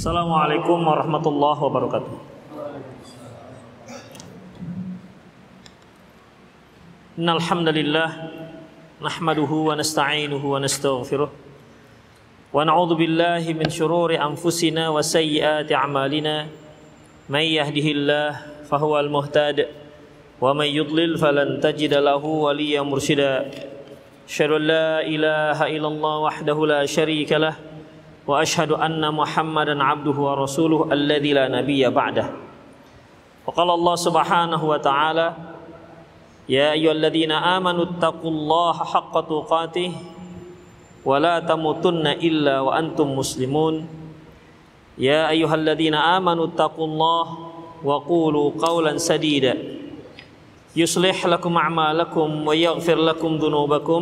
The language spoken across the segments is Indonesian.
Assalamualaikum warahmatullahi wabarakatuh. Innal hamdalillah nahmaduhu wa nasta'inuhu wa nastaghfiruh. Wa na'udzu billahi min shururi anfusina wa sayyiati a'malina. May yahdihillah fahuwal muhtad. Wa may yudlil falan tajida lahu waliyyan mursyida asyhadu an la ilaha illallah wahdahu la syarika lah wa asyhadu anna muhammadan abduhu wa rasuluhu alladzi la nabiyya ba'dah wa qala Allah subhanahu wa ta'ala يا أيها الذين آمنوا اتقوا الله حق تقاته ولا تموتن إلا وأنتم مسلمون يا أيها الذين آمنوا اتقوا الله وقولوا قولا سديدا يصلح لكم أعمالكم ويغفر لكم ذنوبكم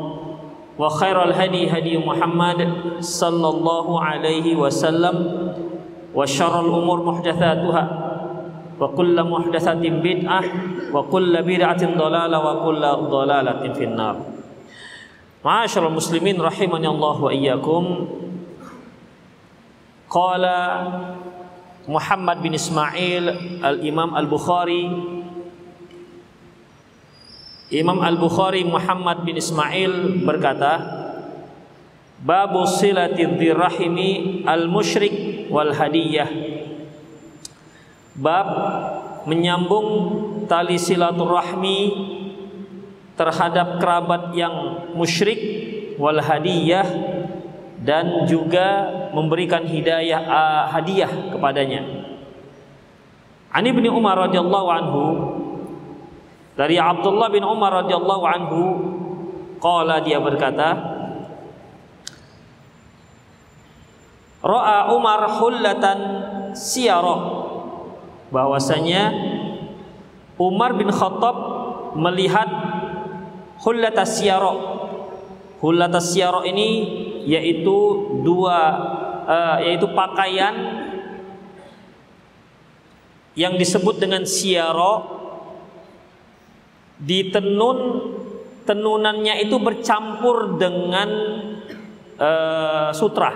وخير الهدي هدي محمد صلى الله عليه وسلم وشر الأمور محدثاتها وكل محدثة بدعة وكل بدعة ضلالة وكل ضلالة في النار muslimin rahimani Allah wa iyyakum. Qala Muhammad bin Ismail Al-Imam Al-Bukhari Imam Al-Bukhari Muhammad bin Ismail berkata Babu silati al-musyrik wal hadiyah Bab menyambung tali silaturahmi terhadap kerabat yang musyrik wal hadiyah dan juga memberikan hidayah uh, hadiah kepadanya. Ani bin Umar radhiyallahu anhu dari Abdullah bin Umar radhiyallahu anhu qala dia berkata Ra'a Umar hullatan siyara bahwasanya Umar bin Khattab melihat Hullatas siyara. Hullatas siyara ini yaitu dua uh, yaitu pakaian yang disebut dengan siyara ditenun tenunannya itu bercampur dengan uh, sutra.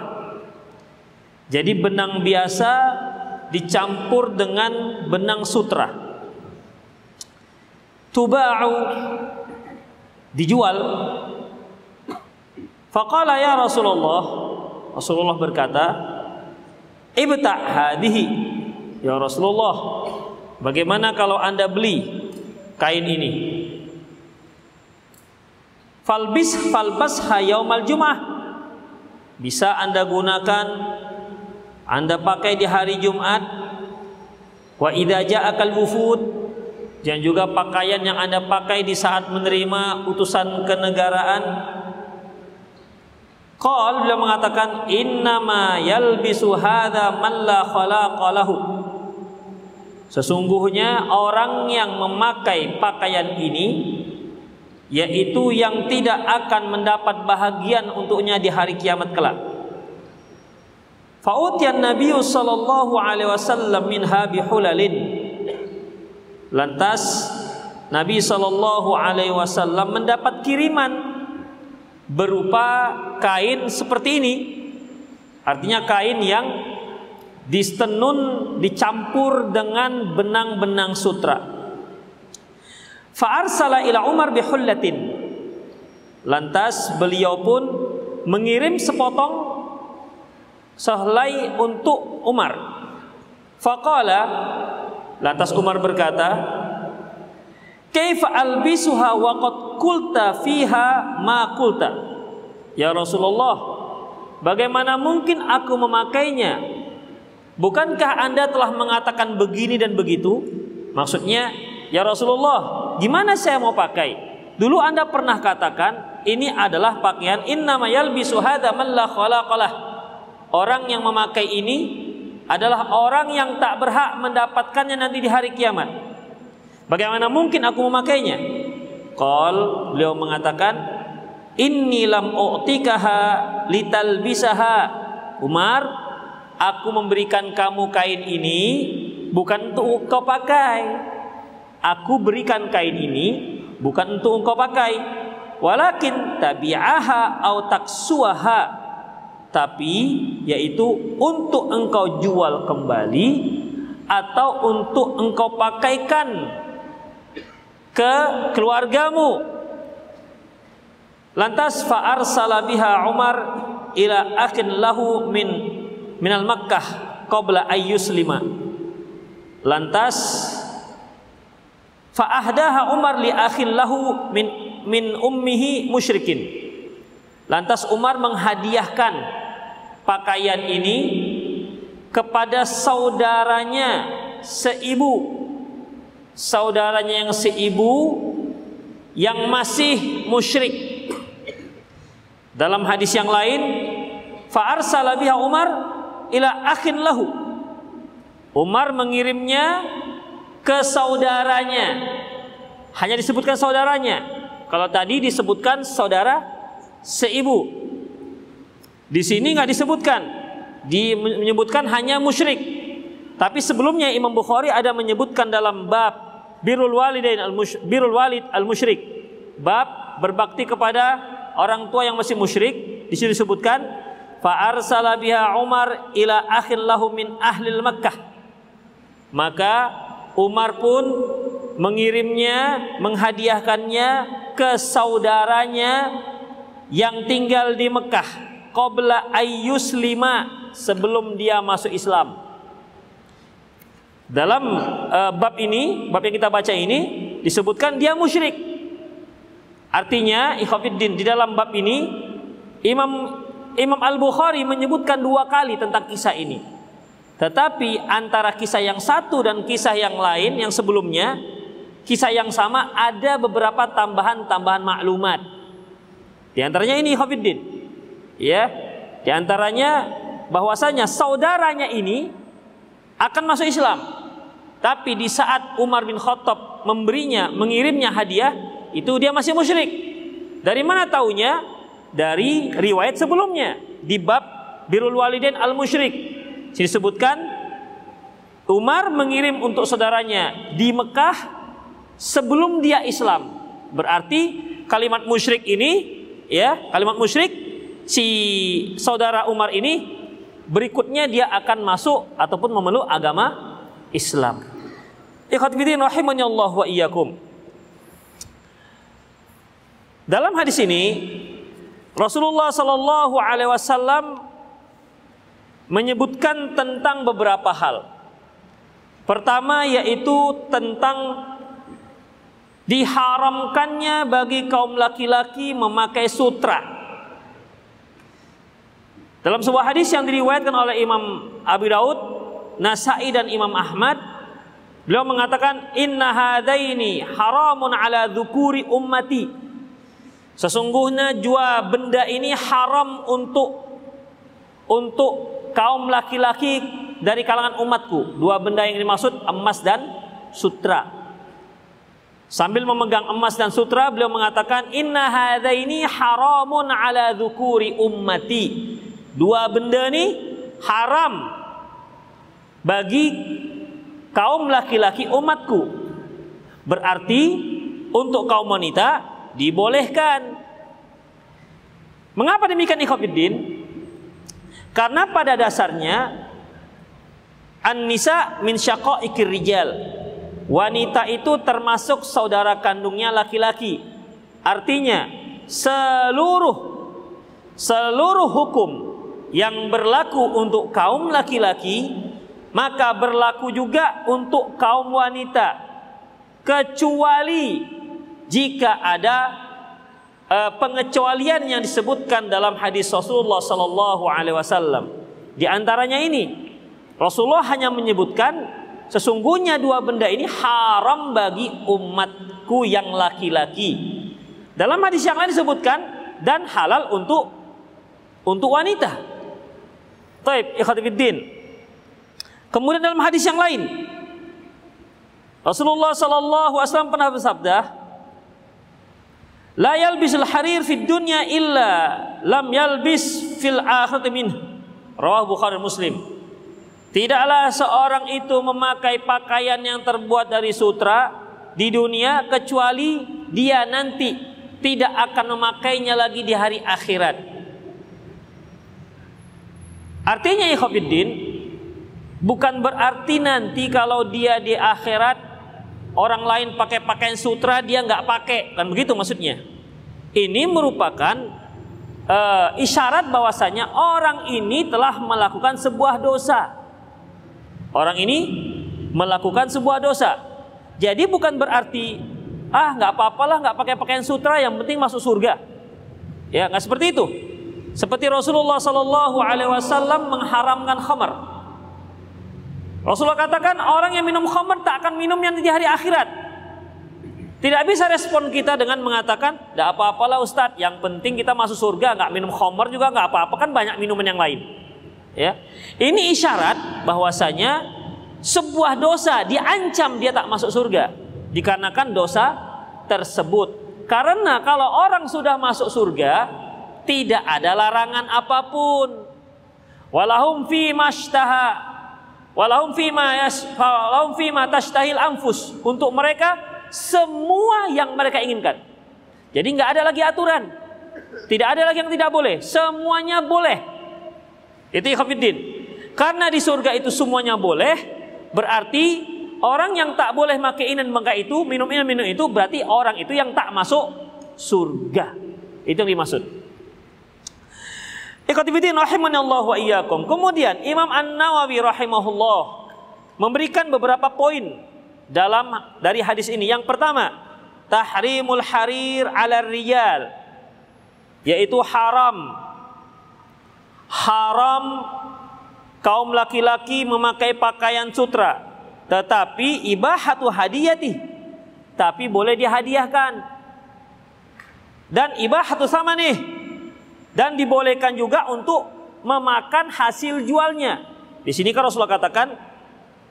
Jadi benang biasa dicampur dengan benang sutra. Tuba'u dijual. Faqala ya Rasulullah, Rasulullah berkata, "Ibta hadhihi." Ya Rasulullah, bagaimana kalau Anda beli kain ini? Falbis falbas yaumal Jumat. Bisa Anda gunakan Anda pakai di hari Jumat. Wa idza ja'akal wufud dan juga pakaian yang Anda pakai di saat menerima utusan kenegaraan. Qal beliau mengatakan innama yalbisu hadza man la khalaqa lahu. Sesungguhnya orang yang memakai pakaian ini yaitu yang tidak akan mendapat bahagian untuknya di hari kiamat kelak. Fa'utiyan Nabi sallallahu alaihi wasallam minha bihulalin Lantas Nabi Shallallahu Alaihi Wasallam mendapat kiriman berupa kain seperti ini. Artinya kain yang distenun dicampur dengan benang-benang sutra. Fa'arsala ila Umar bihullatin. Lantas beliau pun mengirim sepotong sehelai untuk Umar. Faqala Lantas Umar berkata, "Kaifa albisuha wa qad qulta fiha ma qulta?" Ya Rasulullah, bagaimana mungkin aku memakainya? Bukankah Anda telah mengatakan begini dan begitu? Maksudnya, ya Rasulullah, gimana saya mau pakai? Dulu Anda pernah katakan ini adalah pakaian innama yalbisu hadza man la khalaqalah. Orang yang memakai ini adalah orang yang tak berhak mendapatkannya nanti di hari kiamat. Bagaimana mungkin aku memakainya? Qal beliau mengatakan inni lam u'tikaha litalbisaha Umar aku memberikan kamu kain ini bukan untuk kau pakai. Aku berikan kain ini bukan untuk engkau pakai. Walakin tabi'aha au taksuaha. Tapi yaitu untuk engkau jual kembali atau untuk engkau pakaikan ke keluargamu. Lantas fa arsala biha Umar ila akin lahu min minal Makkah qabla ayyuslima lantas fa ahdaha Umar li akhin lahu min min ummihi musyrikin. Lantas Umar menghadiahkan pakaian ini kepada saudaranya seibu. Saudaranya yang seibu yang masih musyrik. Dalam hadis yang lain fa arsala biha Umar ila akhin lahu Umar mengirimnya ke saudaranya hanya disebutkan saudaranya kalau tadi disebutkan saudara seibu di sini nggak disebutkan, di menyebutkan hanya musyrik. Tapi sebelumnya Imam Bukhari ada menyebutkan dalam bab birrul walidain al birrul walid al musyrik. Bab berbakti kepada orang tua yang masih musyrik. Di sini disebutkan fa arsala biha Umar ila akhil lahu min ahlil Makkah. Maka Umar pun mengirimnya, menghadiahkannya ke saudaranya yang tinggal di Mekah qabla ayyus lima sebelum dia masuk Islam. Dalam uh, bab ini, bab yang kita baca ini disebutkan dia musyrik. Artinya, ikhwatiddin di dalam bab ini Imam Imam Al-Bukhari menyebutkan dua kali tentang kisah ini. Tetapi antara kisah yang satu dan kisah yang lain yang sebelumnya, kisah yang sama ada beberapa tambahan-tambahan maklumat. Di antaranya ini Khafiddin ya di antaranya bahwasanya saudaranya ini akan masuk Islam tapi di saat Umar bin Khattab memberinya mengirimnya hadiah itu dia masih musyrik dari mana taunya dari riwayat sebelumnya di bab birrul walidain al musyrik disebutkan Umar mengirim untuk saudaranya di Mekah sebelum dia Islam berarti kalimat musyrik ini ya kalimat musyrik si saudara Umar ini berikutnya dia akan masuk ataupun memeluk agama Islam. Ikhwatifiddin rahimani Allah wa iyyakum. Dalam hadis ini Rasulullah sallallahu alaihi wasallam menyebutkan tentang beberapa hal. Pertama yaitu tentang diharamkannya bagi kaum laki-laki memakai sutra dalam sebuah hadis yang diriwayatkan oleh Imam Abu Daud, Nasai dan Imam Ahmad, beliau mengatakan inna hadaini haramun ala dzukuri ummati. Sesungguhnya dua benda ini haram untuk untuk kaum laki-laki dari kalangan umatku. Dua benda yang dimaksud emas dan sutra. Sambil memegang emas dan sutra, beliau mengatakan inna hadaini haramun ala dzukuri ummati Dua benda ni haram bagi kaum laki-laki umatku. Berarti untuk kaum wanita dibolehkan. Mengapa demikian ikhwatiddin? Karena pada dasarnya an-nisa min syaqaiqir rijal. Wanita itu termasuk saudara kandungnya laki-laki. Artinya seluruh seluruh hukum yang berlaku untuk kaum laki-laki maka berlaku juga untuk kaum wanita kecuali jika ada uh, pengecualian yang disebutkan dalam hadis Rasulullah sallallahu alaihi wasallam. Di antaranya ini Rasulullah hanya menyebutkan sesungguhnya dua benda ini haram bagi umatku yang laki-laki. Dalam hadis yang lain disebutkan dan halal untuk untuk wanita. Taib, ikhwatifiddin. Kemudian dalam hadis yang lain Rasulullah sallallahu alaihi wasallam pernah bersabda La yalbisul harir fid dunya illa lam yalbis fil akhirati min. Rawah Bukhari Muslim. Tidaklah seorang itu memakai pakaian yang terbuat dari sutra di dunia kecuali dia nanti tidak akan memakainya lagi di hari akhirat. Artinya ikhwatiddin bukan berarti nanti kalau dia di akhirat orang lain pakai pakaian sutra dia nggak pakai. Kan begitu maksudnya. Ini merupakan uh, isyarat bahwasanya orang ini telah melakukan sebuah dosa. Orang ini melakukan sebuah dosa. Jadi bukan berarti ah nggak apa-apalah nggak pakai pakaian sutra yang penting masuk surga. Ya nggak seperti itu. Seperti Rasulullah Shallallahu Alaihi Wasallam mengharamkan khamar Rasulullah katakan orang yang minum khamr tak akan minum yang di hari akhirat. Tidak bisa respon kita dengan mengatakan, tidak apa-apalah Ustadz, yang penting kita masuk surga, nggak minum khamr juga nggak apa-apa, kan banyak minuman yang lain. Ya, ini isyarat bahwasanya sebuah dosa diancam dia tak masuk surga dikarenakan dosa tersebut. Karena kalau orang sudah masuk surga, tidak ada larangan apa pun. Walahum fi mashtaha Walahum fima yas walahum fima tashtahil anfus. Untuk mereka semua yang mereka inginkan. Jadi nggak ada lagi aturan. Tidak ada lagi yang tidak boleh. Semuanya boleh. Itu ikhafidin. Karena di surga itu semuanya boleh, berarti orang yang tak boleh makai ini dan makai itu, minum minum itu, berarti orang itu yang tak masuk surga. Itu yang dimaksud. Ikhwatifidin Allah wa iyyakum. Kemudian Imam An-Nawawi rahimahullah memberikan beberapa poin dalam dari hadis ini. Yang pertama, tahrimul harir ala riyal yaitu haram haram kaum laki-laki memakai pakaian sutra tetapi ibahatu hadiyati tapi boleh dihadiahkan dan ibahatu sama nih dan dibolehkan juga untuk memakan hasil jualnya. Di sini kan Rasulullah katakan,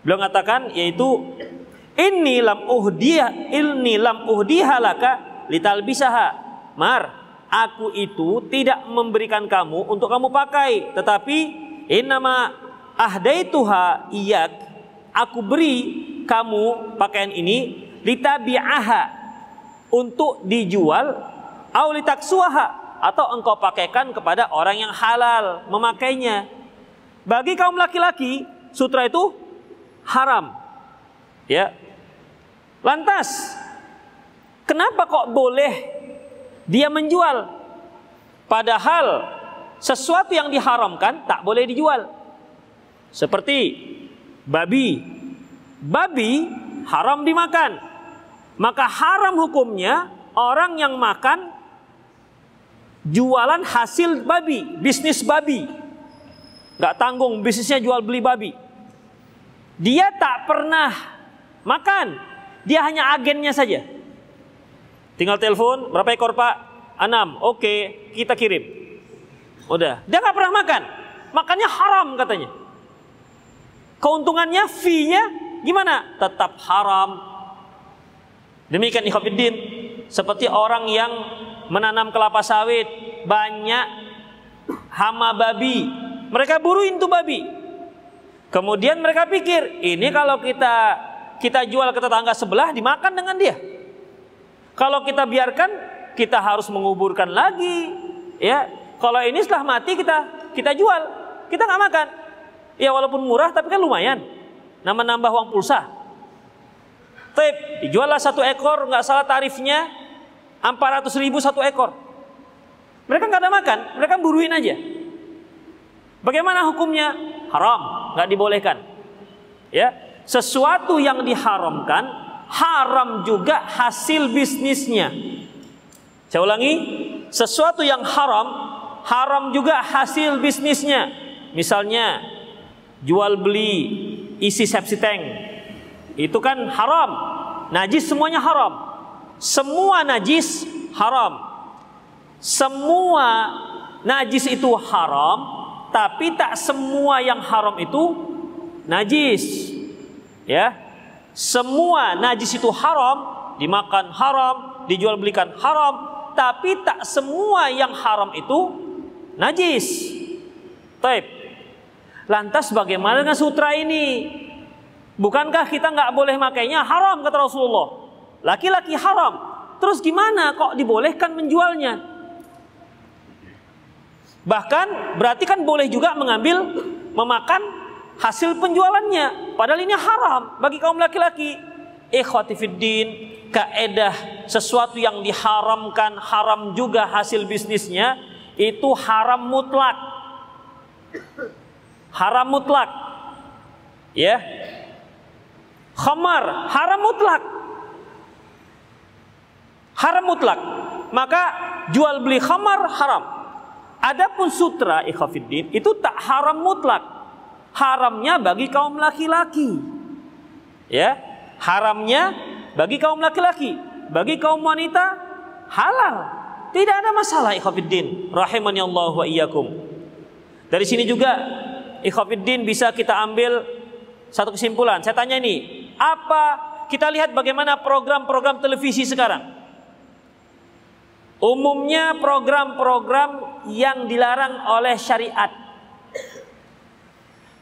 beliau mengatakan yaitu ini lam uhdiyah ilni lam uhdihalaka litalbisaha. Mar, aku itu tidak memberikan kamu untuk kamu pakai, tetapi innama ahdaituha iyak. Aku beri kamu pakaian ini litabi'aha untuk dijual au litaksuaha atau engkau pakaikan kepada orang yang halal memakainya. Bagi kaum laki-laki, sutra itu haram. Ya. Lantas, kenapa kok boleh dia menjual? Padahal sesuatu yang diharamkan tak boleh dijual. Seperti babi. Babi haram dimakan. Maka haram hukumnya orang yang makan jualan hasil babi, bisnis babi. Gak tanggung bisnisnya jual beli babi. Dia tak pernah makan, dia hanya agennya saja. Tinggal telepon, berapa ekor pak? Enam, oke, kita kirim. Udah, dia gak pernah makan. Makannya haram katanya. Keuntungannya, fee-nya gimana? Tetap haram. Demikian ikhwafiddin, seperti orang yang menanam kelapa sawit, banyak hama babi. Mereka buruin tuh babi. Kemudian mereka pikir, ini kalau kita kita jual ke tetangga sebelah dimakan dengan dia. Kalau kita biarkan, kita harus menguburkan lagi, ya. Kalau ini setelah mati kita kita jual, kita nggak makan. Ya walaupun murah tapi kan lumayan. Nama nambah uang pulsa. Tip, dijuallah satu ekor, nggak salah tarifnya 400 ribu satu ekor. Mereka nggak ada makan, mereka buruin aja. Bagaimana hukumnya? Haram, nggak dibolehkan. Ya, sesuatu yang diharamkan haram juga hasil bisnisnya. Saya ulangi, sesuatu yang haram haram juga hasil bisnisnya. Misalnya jual beli isi sepsi tank. Itu kan haram. Najis semuanya haram. Semua najis haram. Semua najis itu haram, tapi tak semua yang haram itu najis. Ya. Semua najis itu haram, dimakan haram, dijual belikan haram, tapi tak semua yang haram itu najis. Taib. Lantas bagaimana dengan sutra ini? Bukankah kita nggak boleh makainya haram kata Rasulullah? Laki-laki haram. Terus gimana kok dibolehkan menjualnya? Bahkan berarti kan boleh juga mengambil memakan hasil penjualannya. Padahal ini haram bagi kaum laki-laki. Ikhwati fiddin, kaedah sesuatu yang diharamkan haram juga hasil bisnisnya itu haram mutlak. Haram mutlak. Ya. Khamar haram mutlak. Haram mutlak. Maka jual beli khamar haram. Adapun sutra ikhafiddin itu tak haram mutlak. Haramnya bagi kaum laki-laki. Ya, haramnya bagi kaum laki-laki, bagi kaum wanita halal. Tidak ada masalah ikhafiddin rahimani Allah wa iyyakum. Dari sini juga ikhafiddin bisa kita ambil satu kesimpulan. Saya tanya ini, apa kita lihat bagaimana program-program televisi sekarang? Umumnya program-program yang dilarang oleh syariat.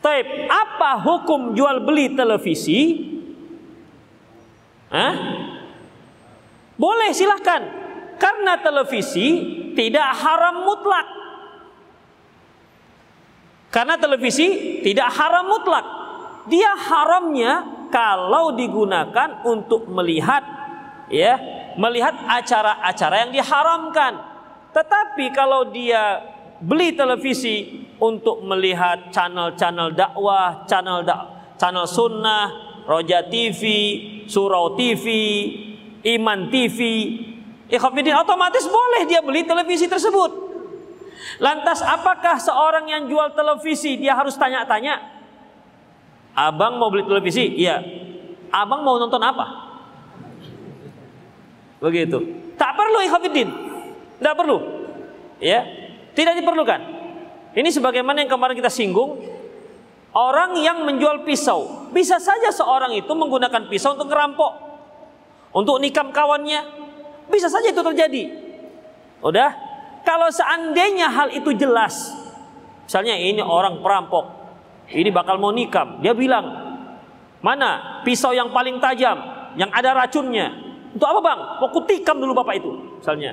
Taib, apa hukum jual beli televisi? Hah? Boleh silahkan. Karena televisi tidak haram mutlak. Karena televisi tidak haram mutlak. Dia haramnya kalau digunakan untuk melihat ya melihat acara-acara yang diharamkan. Tetapi kalau dia beli televisi untuk melihat channel-channel dakwah, channel dak channel sunnah, Roja TV, Surau TV, Iman TV, Ikhafidin otomatis boleh dia beli televisi tersebut. Lantas apakah seorang yang jual televisi dia harus tanya-tanya? Abang mau beli televisi? Iya. Abang mau nonton apa? Begitu. Tak perlu ikhafidin. Tidak perlu. Ya. Tidak diperlukan. Ini sebagaimana yang kemarin kita singgung. Orang yang menjual pisau. Bisa saja seorang itu menggunakan pisau untuk ngerampok. Untuk nikam kawannya. Bisa saja itu terjadi. Udah. Kalau seandainya hal itu jelas. Misalnya ini orang perampok. Ini bakal mau nikam. Dia bilang. Mana pisau yang paling tajam. Yang ada racunnya untuk apa bang? Mau kutikam dulu bapak itu, misalnya.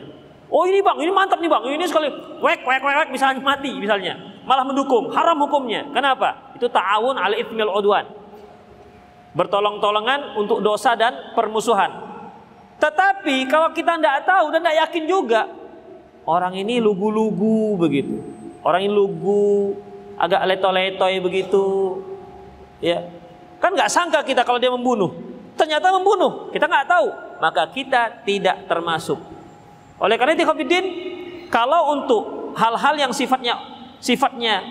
Oh ini bang, ini mantap nih bang, ini sekali wek wek wek, wek misalnya mati misalnya, malah mendukung, haram hukumnya. Kenapa? Itu ta'awun al ithmil udwan. Bertolong-tolongan untuk dosa dan permusuhan. Tetapi kalau kita tidak tahu dan tidak yakin juga, orang ini lugu-lugu begitu. Orang ini lugu, agak leto-letoy begitu. Ya, kan nggak sangka kita kalau dia membunuh. Ternyata membunuh, kita nggak tahu maka kita tidak termasuk. Oleh karena itu Khafidin, kalau untuk hal-hal yang sifatnya sifatnya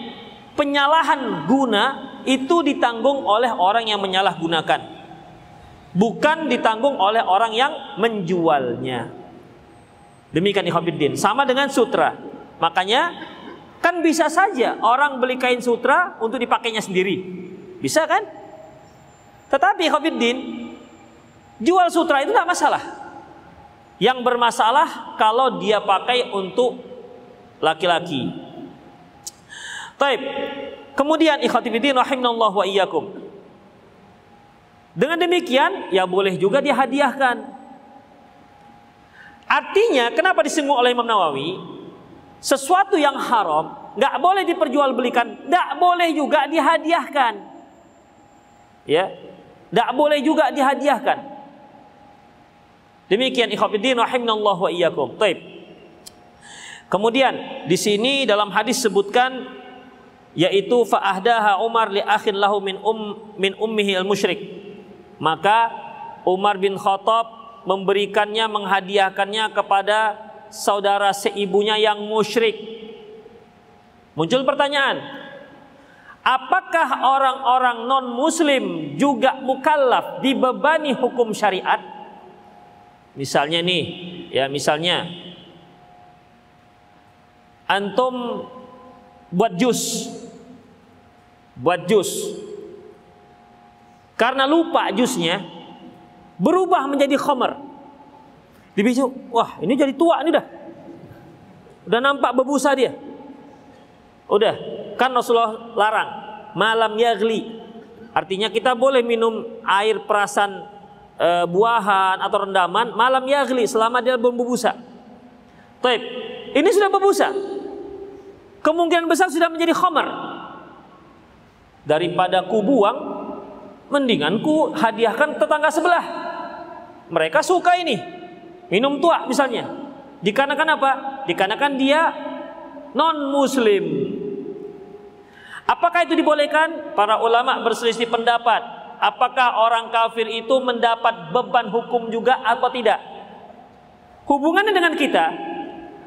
penyalahan guna itu ditanggung oleh orang yang menyalahgunakan. Bukan ditanggung oleh orang yang menjualnya. Demikian Ikhwanuddin. Sama dengan sutra. Makanya kan bisa saja orang beli kain sutra untuk dipakainya sendiri. Bisa kan? Tetapi Ikhwanuddin Jual sutra itu tidak masalah. Yang bermasalah kalau dia pakai untuk laki-laki. Taib. Kemudian ikhwatifidin rahimallahu wa iyyakum. Dengan demikian ya boleh juga dihadiahkan. Artinya kenapa disinggung oleh Imam Nawawi? Sesuatu yang haram nggak boleh diperjualbelikan, nggak boleh juga dihadiahkan. Ya, nggak boleh juga dihadiahkan. Demikian ikhwatiddin rahimanallahu wa iyyakum. Baik. Kemudian di sini dalam hadis sebutkan yaitu fa'ahdaha Umar li akhin lahu min um min ummihi al-musyrik. Maka Umar bin Khattab memberikannya menghadiahkannya kepada saudara seibunya yang musyrik. Muncul pertanyaan, apakah orang-orang non muslim juga mukallaf dibebani hukum syariat? Misalnya nih, ya misalnya antum buat jus. Buat jus. karena lupa jusnya berubah menjadi khamar. Dibisu, wah ini jadi tua ini dah. Udah nampak berbusa dia. Udah, kan Rasulullah larang malam yagli. Artinya kita boleh minum air perasan e, buahan atau rendaman malam yagli selama dia belum berbusa. Taib. Ini sudah berbusa. Kemungkinan besar sudah menjadi khamar. Daripada ku buang, mendingan ku hadiahkan tetangga sebelah. Mereka suka ini. Minum tua misalnya. Dikarenakan apa? Dikarenakan dia non muslim. Apakah itu dibolehkan? Para ulama berselisih pendapat. Apakah orang kafir itu mendapat beban hukum juga atau tidak? Hubungannya dengan kita,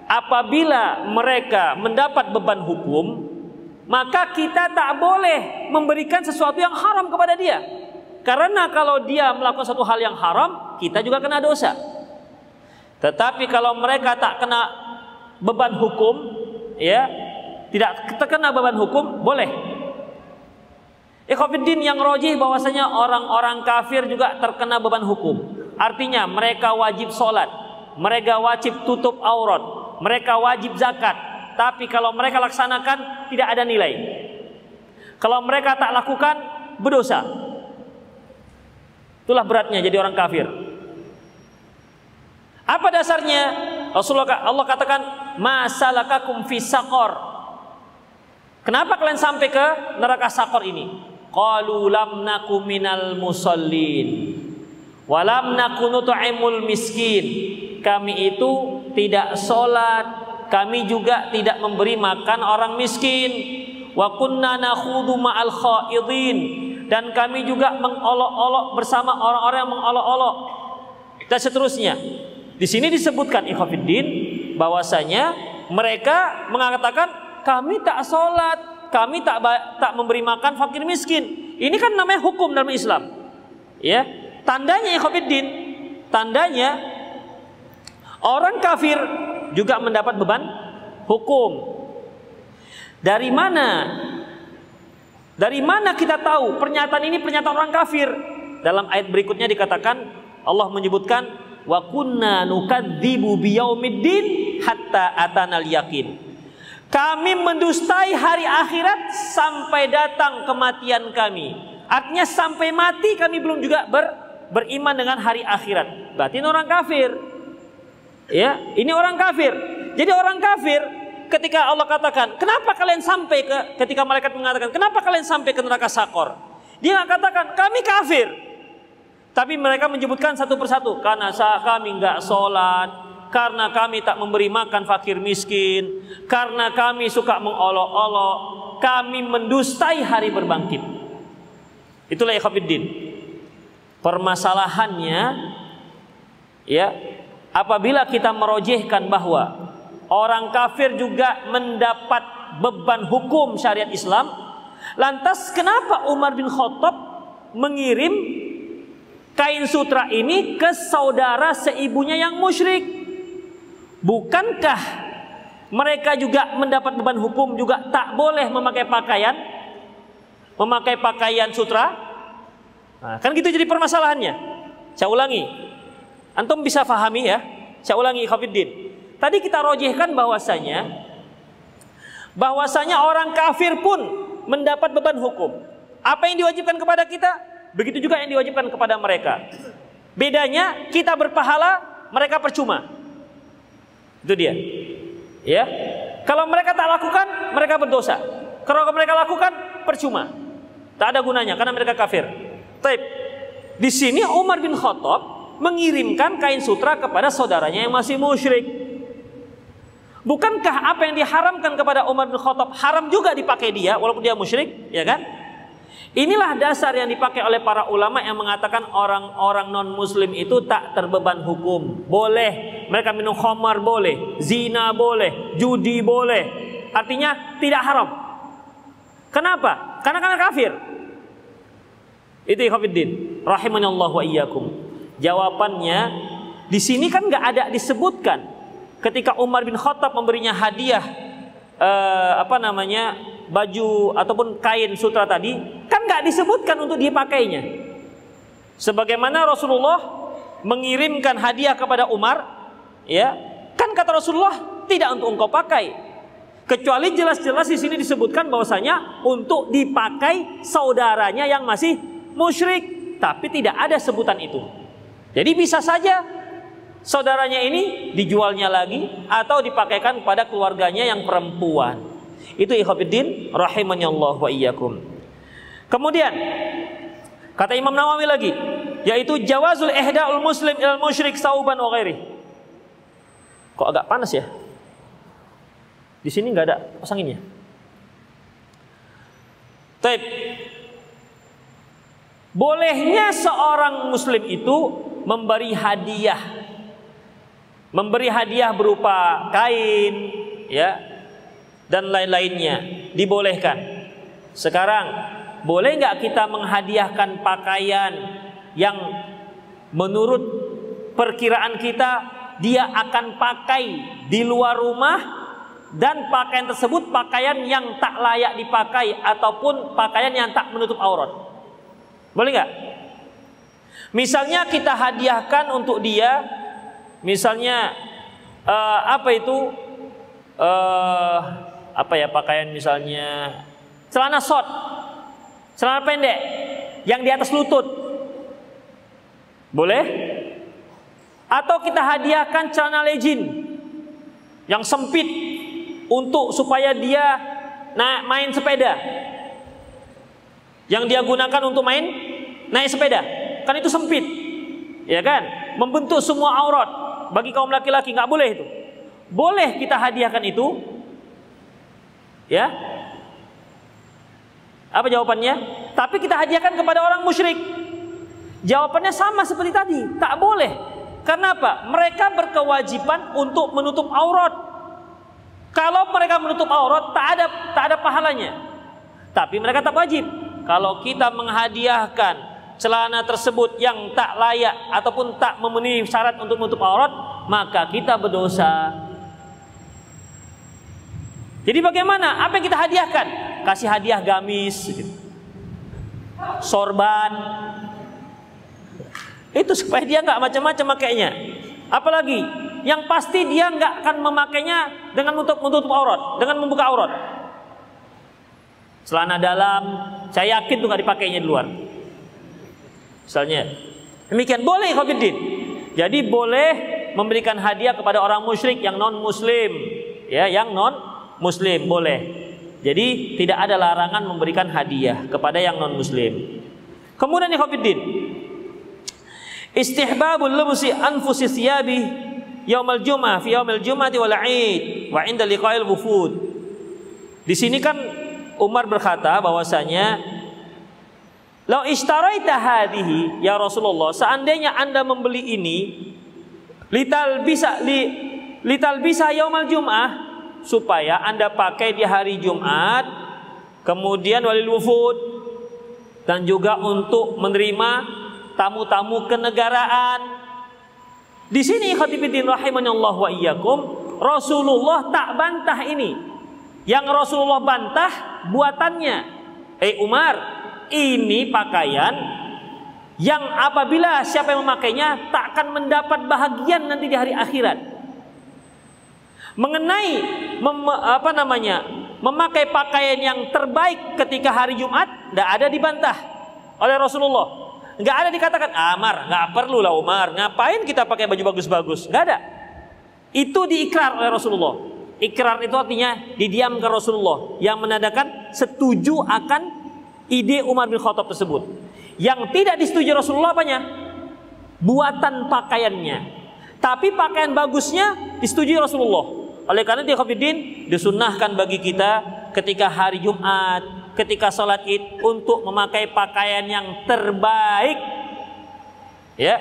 apabila mereka mendapat beban hukum, maka kita tak boleh memberikan sesuatu yang haram kepada dia. Karena kalau dia melakukan satu hal yang haram, kita juga kena dosa. Tetapi kalau mereka tak kena beban hukum, ya tidak terkena beban hukum, boleh. Ikhwafiddin yang rojih bahwasanya orang-orang kafir juga terkena beban hukum. Artinya mereka wajib sholat, mereka wajib tutup aurat, mereka wajib zakat. Tapi kalau mereka laksanakan tidak ada nilai. Kalau mereka tak lakukan berdosa. Itulah beratnya jadi orang kafir. Apa dasarnya? Rasulullah Allah katakan masalakakum fi saqar Kenapa kalian sampai ke neraka sakor ini? Qalu lam naku minal musallin walam naku nut'imul miskin. Kami itu tidak sholat, kami juga tidak memberi makan orang miskin. Wa kunna nakhudu ma'al khaidin dan kami juga mengolok-olok bersama orang-orang yang mengolok-olok dan seterusnya. Di sini disebutkan ikhwatiddin bahwasanya mereka mengatakan kami tak sholat, kami tak tak memberi makan fakir miskin. Ini kan namanya hukum dalam Islam. Ya, tandanya ikhwatiddin, tandanya orang kafir juga mendapat beban hukum. Dari mana? Dari mana kita tahu pernyataan ini pernyataan orang kafir? Dalam ayat berikutnya dikatakan Allah menyebutkan wa kunna nukadzibu biyaumiddin hatta atanal yakin. Kami mendustai hari akhirat sampai datang kematian kami. Artinya sampai mati kami belum juga ber, beriman dengan hari akhirat. Berarti ini orang kafir. Ya, ini orang kafir. Jadi orang kafir ketika Allah katakan, "Kenapa kalian sampai ke ketika malaikat mengatakan, "Kenapa kalian sampai ke neraka Sakor?" Dia katakan, "Kami kafir." Tapi mereka menyebutkan satu persatu, karena kami nggak sholat, karena kami tak memberi makan fakir miskin, karena kami suka mengolok-olok, kami mendustai hari berbangkit. Itulah ikhwatiddin. Permasalahannya ya, apabila kita merojehkan bahwa orang kafir juga mendapat beban hukum syariat Islam, lantas kenapa Umar bin Khattab mengirim kain sutra ini ke saudara seibunya yang musyrik? Bukankah mereka juga mendapat beban hukum juga tak boleh memakai pakaian memakai pakaian sutra? Nah, kan gitu jadi permasalahannya. Saya ulangi. Antum bisa fahami ya? Saya ulangi Khafiddin. Tadi kita rojihkan bahwasanya bahwasanya orang kafir pun mendapat beban hukum. Apa yang diwajibkan kepada kita, begitu juga yang diwajibkan kepada mereka. Bedanya kita berpahala, mereka percuma. Itu dia. Ya. Kalau mereka tak lakukan, mereka berdosa. Kalau mereka lakukan, percuma. Tak ada gunanya karena mereka kafir. Taib. Di sini Umar bin Khattab mengirimkan kain sutra kepada saudaranya yang masih musyrik. Bukankah apa yang diharamkan kepada Umar bin Khattab haram juga dipakai dia walaupun dia musyrik, ya kan? Inilah dasar yang dipakai oleh para ulama yang mengatakan orang-orang non-muslim itu tak terbeban hukum. Boleh mereka minum khamar boleh, zina boleh, judi boleh. Artinya tidak haram. Kenapa? Karena karena kafir. Itu ikhwatiddin. Rahimani Allah wa iyyakum. Jawabannya di sini kan nggak ada disebutkan ketika Umar bin Khattab memberinya hadiah eh, apa namanya baju ataupun kain sutra tadi kan nggak disebutkan untuk dipakainya Sebagaimana Rasulullah mengirimkan hadiah kepada Umar, ya, kan kata Rasulullah tidak untuk engkau pakai. Kecuali jelas-jelas di sini disebutkan bahwasanya untuk dipakai saudaranya yang masih musyrik, tapi tidak ada sebutan itu. Jadi bisa saja saudaranya ini dijualnya lagi atau dipakaikan kepada keluarganya yang perempuan. Itu ikhwatiddin rahimani Allah wa iyyakum. Kemudian kata Imam Nawawi lagi yaitu jawazul ihda'ul muslim ilal musyrik sauban wa. Kok agak panas ya? Di sini nggak ada kipas anginnya. Taib. Bolehnya seorang muslim itu memberi hadiah. Memberi hadiah berupa kain, ya, dan lain-lainnya dibolehkan. Sekarang boleh nggak kita menghadiahkan pakaian yang menurut perkiraan kita dia akan pakai di luar rumah dan pakaian tersebut pakaian yang tak layak dipakai ataupun pakaian yang tak menutup aurat. Boleh nggak? Misalnya kita hadiahkan untuk dia, misalnya uh, apa itu uh, apa ya pakaian misalnya celana short, celana pendek yang di atas lutut, boleh? Atau kita hadiahkan celana legin yang sempit untuk supaya dia naik main sepeda. Yang dia gunakan untuk main naik sepeda. Kan itu sempit. Ya kan? Membentuk semua aurat bagi kaum laki-laki nggak boleh itu. Boleh kita hadiahkan itu. Ya. Apa jawabannya? Tapi kita hadiahkan kepada orang musyrik. Jawabannya sama seperti tadi, tak boleh. Karena apa? Mereka berkewajiban untuk menutup aurat. Kalau mereka menutup aurat tak ada tak ada pahalanya. Tapi mereka tak wajib. Kalau kita menghadiahkan celana tersebut yang tak layak ataupun tak memenuhi syarat untuk menutup aurat, maka kita berdosa. Jadi bagaimana? Apa yang kita hadiahkan? Kasih hadiah gamis, gitu. sorban. Itu supaya dia nggak macam-macam makainya. Apalagi yang pasti dia nggak akan memakainya dengan menutup, menutup aurat, dengan membuka aurat. Celana dalam, saya yakin tuh nggak dipakainya di luar. Misalnya, demikian boleh Khofiddin. Jadi boleh memberikan hadiah kepada orang musyrik yang non muslim, ya, yang non muslim boleh. Jadi tidak ada larangan memberikan hadiah kepada yang non muslim. Kemudian Khofiddin, istihbabul lubusi anfusi siyabi yaumal jum'ah fi yaumil jum'ati wal 'id wa 'inda liqa'il wufud. Di sini kan Umar berkata bahwasanya Lau ishtaraita hadhihi ya Rasulullah, seandainya Anda membeli ini lital bisa li lital bisa yaumal jum'ah supaya Anda pakai di hari Jumat, kemudian walil wufud dan juga untuk menerima tamu-tamu kenegaraan di sini khatibuddin rahimanallah wa iyyakum, Rasulullah tak bantah ini. Yang Rasulullah bantah buatannya. Eh Umar, ini pakaian yang apabila siapa yang memakainya tak akan mendapat bahagian nanti di hari akhirat. Mengenai mem, apa namanya? memakai pakaian yang terbaik ketika hari Jumat tidak ada dibantah oleh Rasulullah. Nggak ada dikatakan Amar, nggak perlu lah Umar. Ngapain kita pakai baju bagus-bagus? Nggak ada. Itu diikrar oleh Rasulullah. Ikrar itu artinya didiamkan Rasulullah yang menandakan setuju akan ide Umar bin Khattab tersebut. Yang tidak disetujui Rasulullah apanya? Buatan pakaiannya. Tapi pakaian bagusnya disetujui Rasulullah. Oleh karena itu Khafidin disunnahkan bagi kita ketika hari Jumat ketika sholat id untuk memakai pakaian yang terbaik. Ya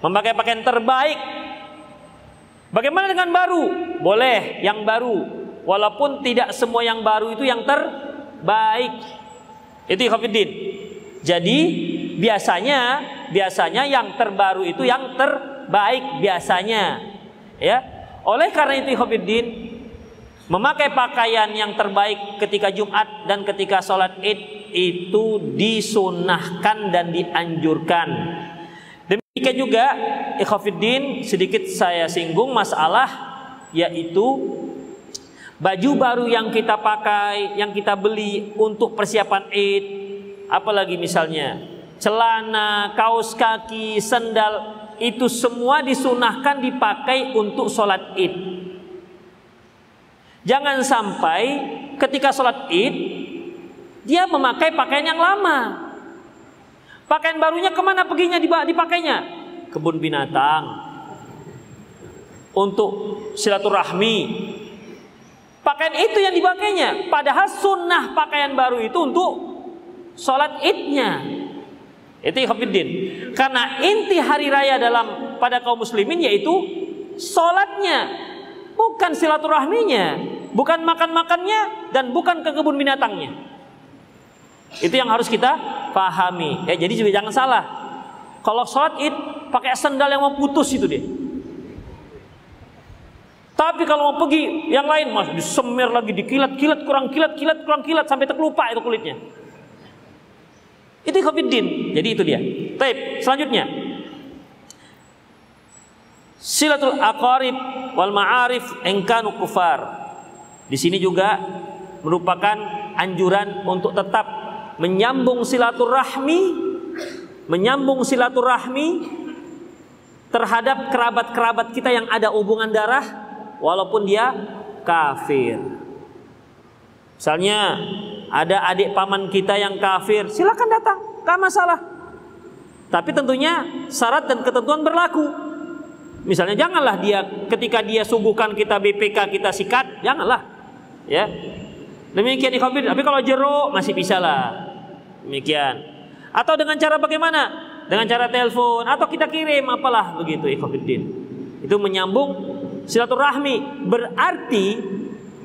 memakai pakaian terbaik. Bagaimana dengan baru? Boleh yang baru. Walaupun tidak semua yang baru itu yang terbaik. Itu Khafidin. Jadi biasanya biasanya yang terbaru itu yang terbaik biasanya. Ya oleh karena itu Khafidin Memakai pakaian yang terbaik ketika Jumat dan ketika sholat id itu disunahkan dan dianjurkan. Demikian juga ikhafiddin sedikit saya singgung masalah yaitu baju baru yang kita pakai, yang kita beli untuk persiapan id, apalagi misalnya celana, kaos kaki, sendal itu semua disunahkan dipakai untuk sholat id. Jangan sampai ketika sholat id dia memakai pakaian yang lama. Pakaian barunya ke mana perginya dipakainya? Kebun binatang. Untuk silaturahmi. Pakaian itu yang dipakainya. Padahal sunnah pakaian baru itu untuk sholat idnya. Itu ikhafidin. Karena inti hari raya dalam pada kaum muslimin yaitu sholatnya. Bukan silaturahminya bukan makan-makannya dan bukan ke kebun binatangnya. Itu yang harus kita pahami. Ya, jadi jangan salah. Kalau sholat id pakai sendal yang mau putus itu dia. Tapi kalau mau pergi yang lain mas disemir lagi, dikilat-kilat, kurang kilat, kilat, kurang kilat sampai terlupa itu kulitnya. Itu din. Jadi itu dia. Baik, selanjutnya. Silatul aqarib wal ma'arif engkanu kufar. Di sini juga merupakan anjuran untuk tetap menyambung silaturahmi, menyambung silaturahmi terhadap kerabat-kerabat kita yang ada hubungan darah walaupun dia kafir. Misalnya ada adik paman kita yang kafir, silakan datang, gak masalah. Tapi tentunya syarat dan ketentuan berlaku. Misalnya janganlah dia ketika dia suguhkan kita BPK kita sikat, janganlah. Ya. Demikian ikhwafid. Tapi kalau jeruk masih bisa lah. Demikian. Atau dengan cara bagaimana? Dengan cara telepon atau kita kirim apalah begitu ikhwafiddin. Itu menyambung silaturahmi. Berarti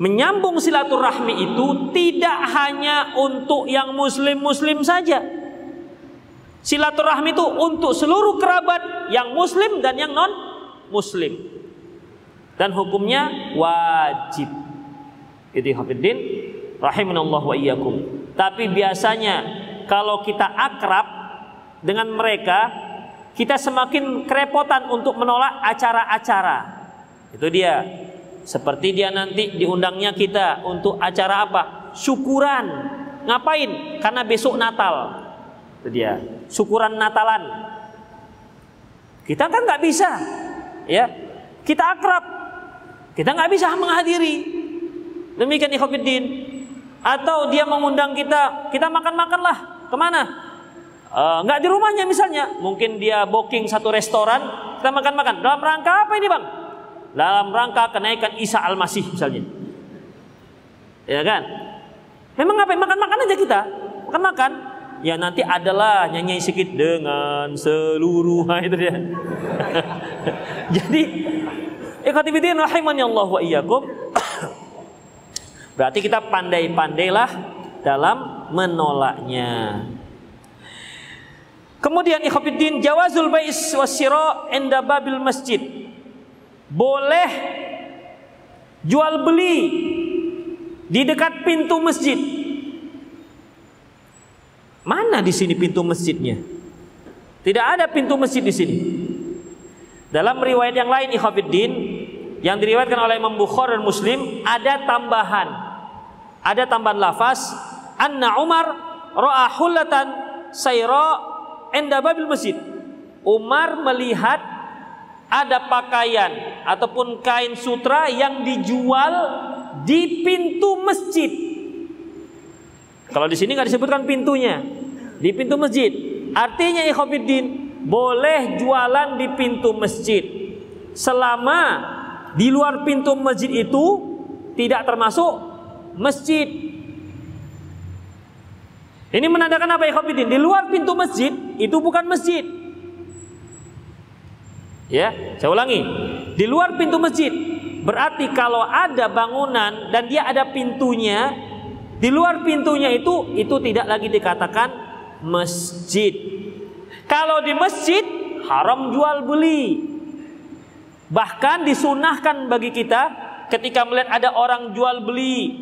menyambung silaturahmi itu tidak hanya untuk yang muslim-muslim saja. Silaturahmi itu untuk seluruh kerabat yang muslim dan yang non muslim. Dan hukumnya wajib. Itu hafidin rahimanallah wa iyyakum. Tapi biasanya kalau kita akrab dengan mereka, kita semakin kerepotan untuk menolak acara-acara. Itu dia. Seperti dia nanti diundangnya kita untuk acara apa? Syukuran. Ngapain? Karena besok Natal. Itu dia. Syukuran Natalan. Kita kan nggak bisa, ya. Kita akrab, kita nggak bisa menghadiri. Demikian ikhwatiddin. Atau dia mengundang kita, kita makan-makanlah. Ke mana? Uh, nggak di rumahnya misalnya. Mungkin dia booking satu restoran, kita makan-makan. Dalam rangka apa ini bang? Dalam rangka kenaikan Isa Al-Masih misalnya. Ya kan? Memang apa? Makan-makan aja kita. Makan-makan. Ya nanti adalah nyanyi sedikit dengan seluruh itu dia. Jadi ikhwatiddin rahimani Allah wa iyyakum. Berarti kita pandai-pandailah dalam menolaknya. Kemudian ikhwatiddin jawazul bais wasyira inda babil masjid. Boleh jual beli di dekat pintu masjid. Mana di sini pintu masjidnya? Tidak ada pintu masjid di sini. Dalam riwayat yang lain ikhwatiddin yang diriwayatkan oleh Imam Bukhari dan Muslim ada tambahan ada tambahan lafaz anna Umar ra'a hullatan sayra inda babil masjid. Umar melihat ada pakaian ataupun kain sutra yang dijual di pintu masjid. Kalau di sini nggak disebutkan pintunya, di pintu masjid. Artinya ikhwatiddin boleh jualan di pintu masjid selama di luar pintu masjid itu tidak termasuk masjid. Ini menandakan apa Khafidin? Di luar pintu masjid itu bukan masjid. Ya, saya ulangi. Di luar pintu masjid berarti kalau ada bangunan dan dia ada pintunya, di luar pintunya itu itu tidak lagi dikatakan masjid. Kalau di masjid haram jual beli. Bahkan disunahkan bagi kita ketika melihat ada orang jual beli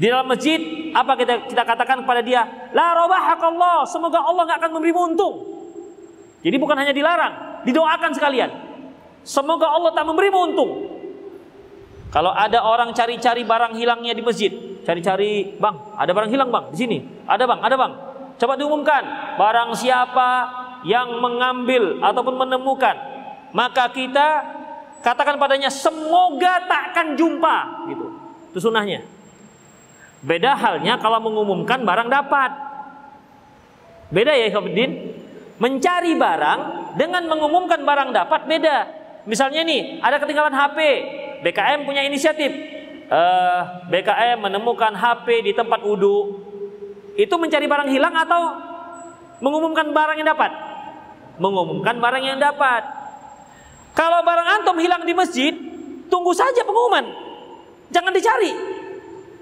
di dalam masjid, apa kita kita katakan kepada dia? La robahakallah, semoga Allah nggak akan memberi untung. Jadi bukan hanya dilarang, didoakan sekalian. Semoga Allah tak memberi untung. Kalau ada orang cari-cari barang hilangnya di masjid, cari-cari, bang, ada barang hilang bang di sini, ada bang, ada bang. Coba diumumkan, barang siapa yang mengambil ataupun menemukan, maka kita katakan padanya semoga tak akan jumpa, gitu. Itu sunnahnya. Beda halnya kalau mengumumkan barang dapat. Beda ya Ikhwanuddin. Mencari barang dengan mengumumkan barang dapat beda. Misalnya nih, ada ketinggalan HP, BKM punya inisiatif. Uh, eh, BKM menemukan HP di tempat wudhu. Itu mencari barang hilang atau mengumumkan barang yang dapat? Mengumumkan barang yang dapat. Kalau barang antum hilang di masjid, tunggu saja pengumuman. Jangan dicari.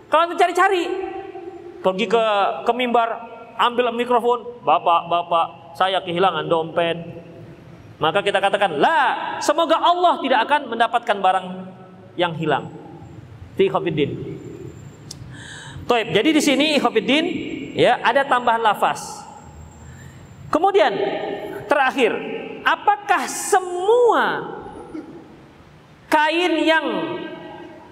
Kalau dicari-cari, pergi ke ke mimbar, ambil mikrofon, bapak, bapak, saya kehilangan dompet. Maka kita katakan, lah, semoga Allah tidak akan mendapatkan barang yang hilang. Itu ikhwafiddin. Toib. Jadi di sini ikhwafiddin ya ada tambahan lafaz. Kemudian terakhir, apakah semua kain yang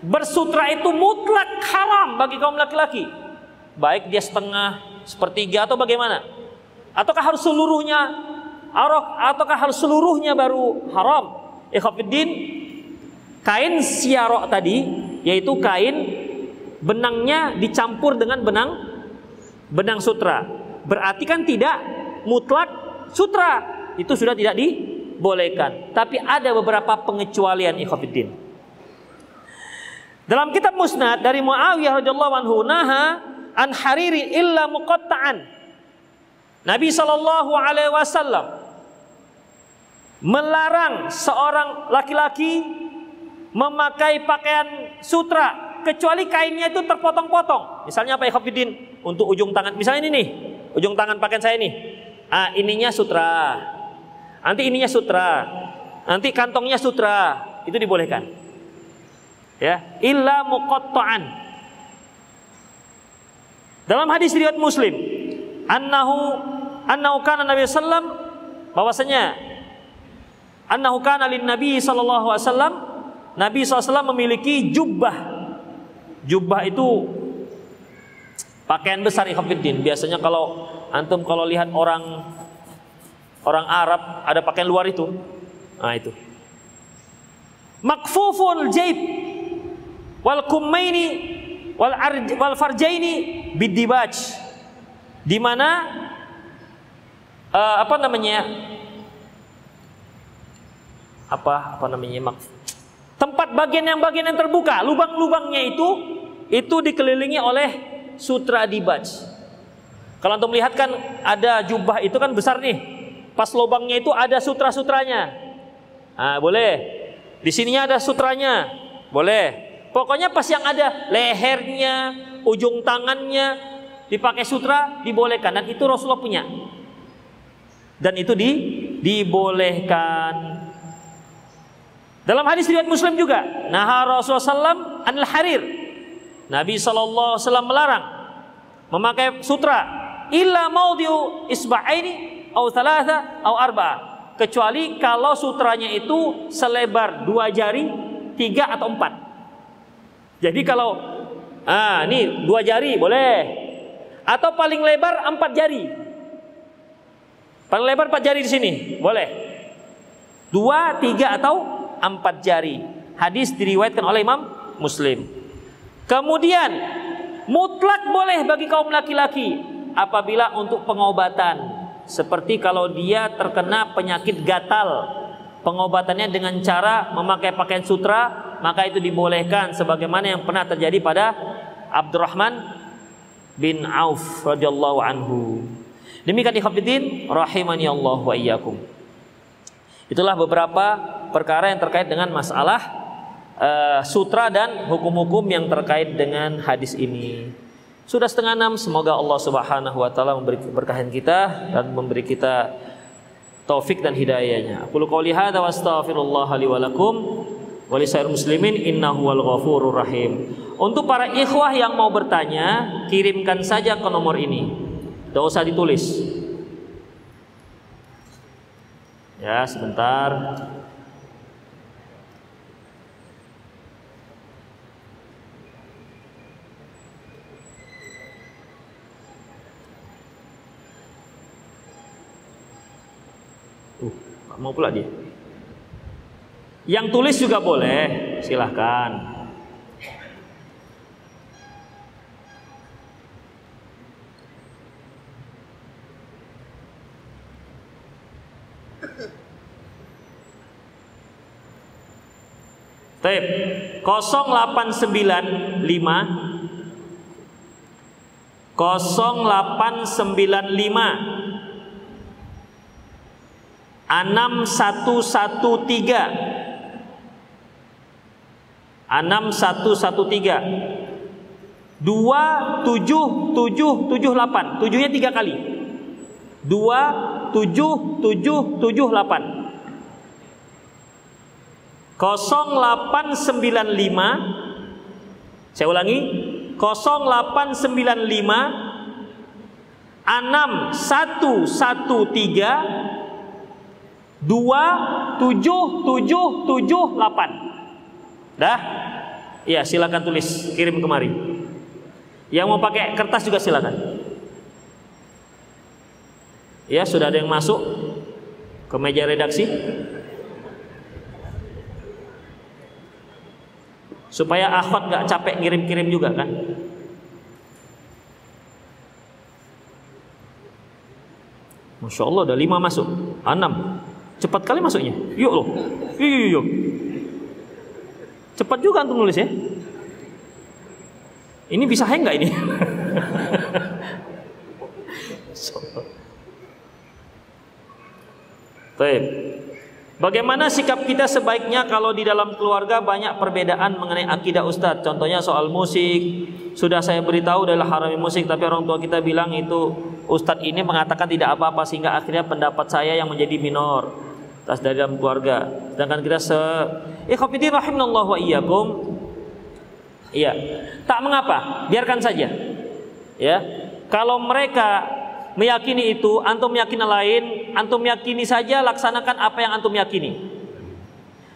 bersutra itu mutlak haram bagi kaum laki-laki? Baik dia setengah, sepertiga atau bagaimana? Ataukah harus seluruhnya? Ataukah harus seluruhnya baru haram? Ikhwafiddin, kain siarok tadi yaitu kain benangnya dicampur dengan benang benang sutra. Berarti kan tidak mutlak sutra. Itu sudah tidak dibolehkan. Tapi ada beberapa pengecualian ikhwatiddin. Dalam kitab Musnad dari Muawiyah radhiyallahu anhu naha an hariri illa muqatta'an. Nabi sallallahu alaihi wasallam melarang seorang laki-laki memakai pakaian sutra kecuali kainnya itu terpotong-potong. Misalnya apa ikhafidin untuk ujung tangan. Misalnya ini nih, ujung tangan pakaian saya ini. Ah, ininya sutra. Nanti ininya sutra. Nanti kantongnya sutra. Itu dibolehkan. Ya, illa muqatta'an. Dalam hadis riwayat Muslim, annahu annahu kana Nabi sallam bahwasanya annahu kana lin Nabi sallallahu alaihi wasallam Nabi SAW memiliki jubah Jubah itu pakaian besar ikhwatiddin. Biasanya kalau antum kalau lihat orang orang Arab ada pakaian luar itu. Nah itu. Makfuful jaib wal kummaini wal arj, wal farjaini bidibaj. Di mana uh, apa namanya? Apa apa namanya? Mak tempat bagian yang bagian yang terbuka, lubang-lubangnya itu itu dikelilingi oleh sutra dibaj. Kalau antum melihat kan ada jubah itu kan besar nih. Pas lubangnya itu ada sutra-sutranya. Nah, boleh. Di sininya ada sutranya. Boleh. Pokoknya pas yang ada lehernya, ujung tangannya dipakai sutra dibolehkan dan itu Rasulullah punya. Dan itu di dibolehkan. Dalam hadis riwayat Muslim juga, nah Rasulullah SAW anil harir. Nabi SAW melarang memakai sutra illa maudhi'u isba'aini au thalatha au arba'a. Kecuali kalau sutranya itu selebar dua jari tiga atau empat. Jadi kalau ah ini dua jari boleh. Atau paling lebar empat jari paling lebar empat jari di sini. Boleh? Dua tiga atau empat jari. Hadis diriwayatkan oleh Imam Muslim. Kemudian mutlak boleh bagi kaum laki-laki apabila untuk pengobatan. Seperti kalau dia terkena penyakit gatal. Pengobatannya dengan cara memakai pakaian sutra maka itu dibolehkan sebagaimana yang pernah terjadi pada Abdurrahman bin Auf radhiyallahu anhu. Demikian ikhwatiddin rahimani Allah wa iyyakum. Itulah beberapa perkara yang terkait dengan masalah uh, sutra dan hukum-hukum yang terkait dengan hadis ini. Sudah setengah enam, semoga Allah Subhanahu wa taala memberi keberkahan kita dan memberi kita taufik dan hidayahnya. Aku qouli hadza wa astaghfirullah li wa lakum muslimin innahu wal ghafurur rahim. Untuk para ikhwah yang mau bertanya, kirimkan saja ke nomor ini. Tidak usah ditulis. Ya, sebentar. Uh, mau pula dia. Yang tulis juga boleh, silahkan. Taib 0895 0895 6113 6113 27778 tujuhnya tiga kali. 27778 0895 saya ulangi 0895 6113 27778 Dah? Iya, silakan tulis, kirim kemari. Yang mau pakai kertas juga silakan. Ya, sudah ada yang masuk ke meja redaksi? Supaya akhwat gak capek ngirim-kirim juga kan? Masya Allah, ada lima masuk, enam. Cepat kali masuknya. Yuk loh. Yuk, yuk, yuk. Cepat juga untuk nulis ya. Ini bisa hang nggak ini? Baik. Bagaimana sikap kita sebaiknya kalau di dalam keluarga banyak perbedaan mengenai akidah Ustadz? Contohnya soal musik. Sudah saya beritahu adalah haram musik, tapi orang tua kita bilang itu Ustadz ini mengatakan tidak apa-apa sehingga akhirnya pendapat saya yang menjadi minor tas dari dalam keluarga. Sedangkan kita se ikhwatiddin rahimanallahu wa iyyakum. Iya. Tak mengapa, biarkan saja. Ya. Kalau mereka meyakini itu, antum meyakini lain, antum meyakini saja laksanakan apa yang antum yakini.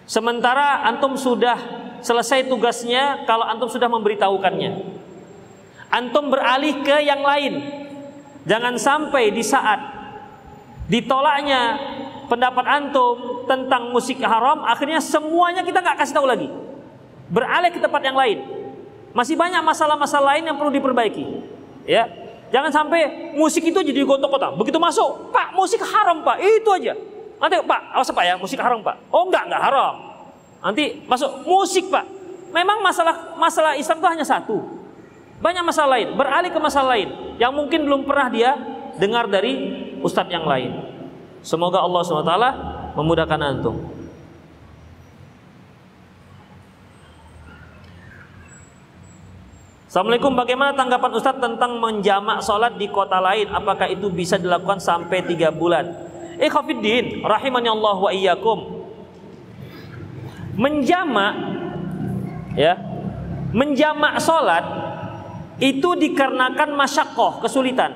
Sementara antum sudah selesai tugasnya kalau antum sudah memberitahukannya. Antum beralih ke yang lain. Jangan sampai di saat ditolaknya pendapat antum tentang musik haram, akhirnya semuanya kita nggak kasih tahu lagi. Beralih ke tempat yang lain. Masih banyak masalah-masalah lain yang perlu diperbaiki. Ya, jangan sampai musik itu jadi gontok-gontok. Begitu masuk, Pak, musik haram, Pak. Itu aja. Nanti, Pak, awas Pak ya, musik haram, Pak. Oh, enggak, enggak haram. Nanti masuk musik, Pak. Memang masalah masalah Islam itu hanya satu. Banyak masalah lain, beralih ke masalah lain yang mungkin belum pernah dia dengar dari ustadz yang lain. Semoga Allah SWT memudahkan antum. Assalamualaikum bagaimana tanggapan Ustadz tentang menjamak sholat di kota lain Apakah itu bisa dilakukan sampai tiga bulan Ikhafiddin Rahimani Allah wa iyyakum Menjamak ya, Menjamak sholat Itu dikarenakan masyakoh Kesulitan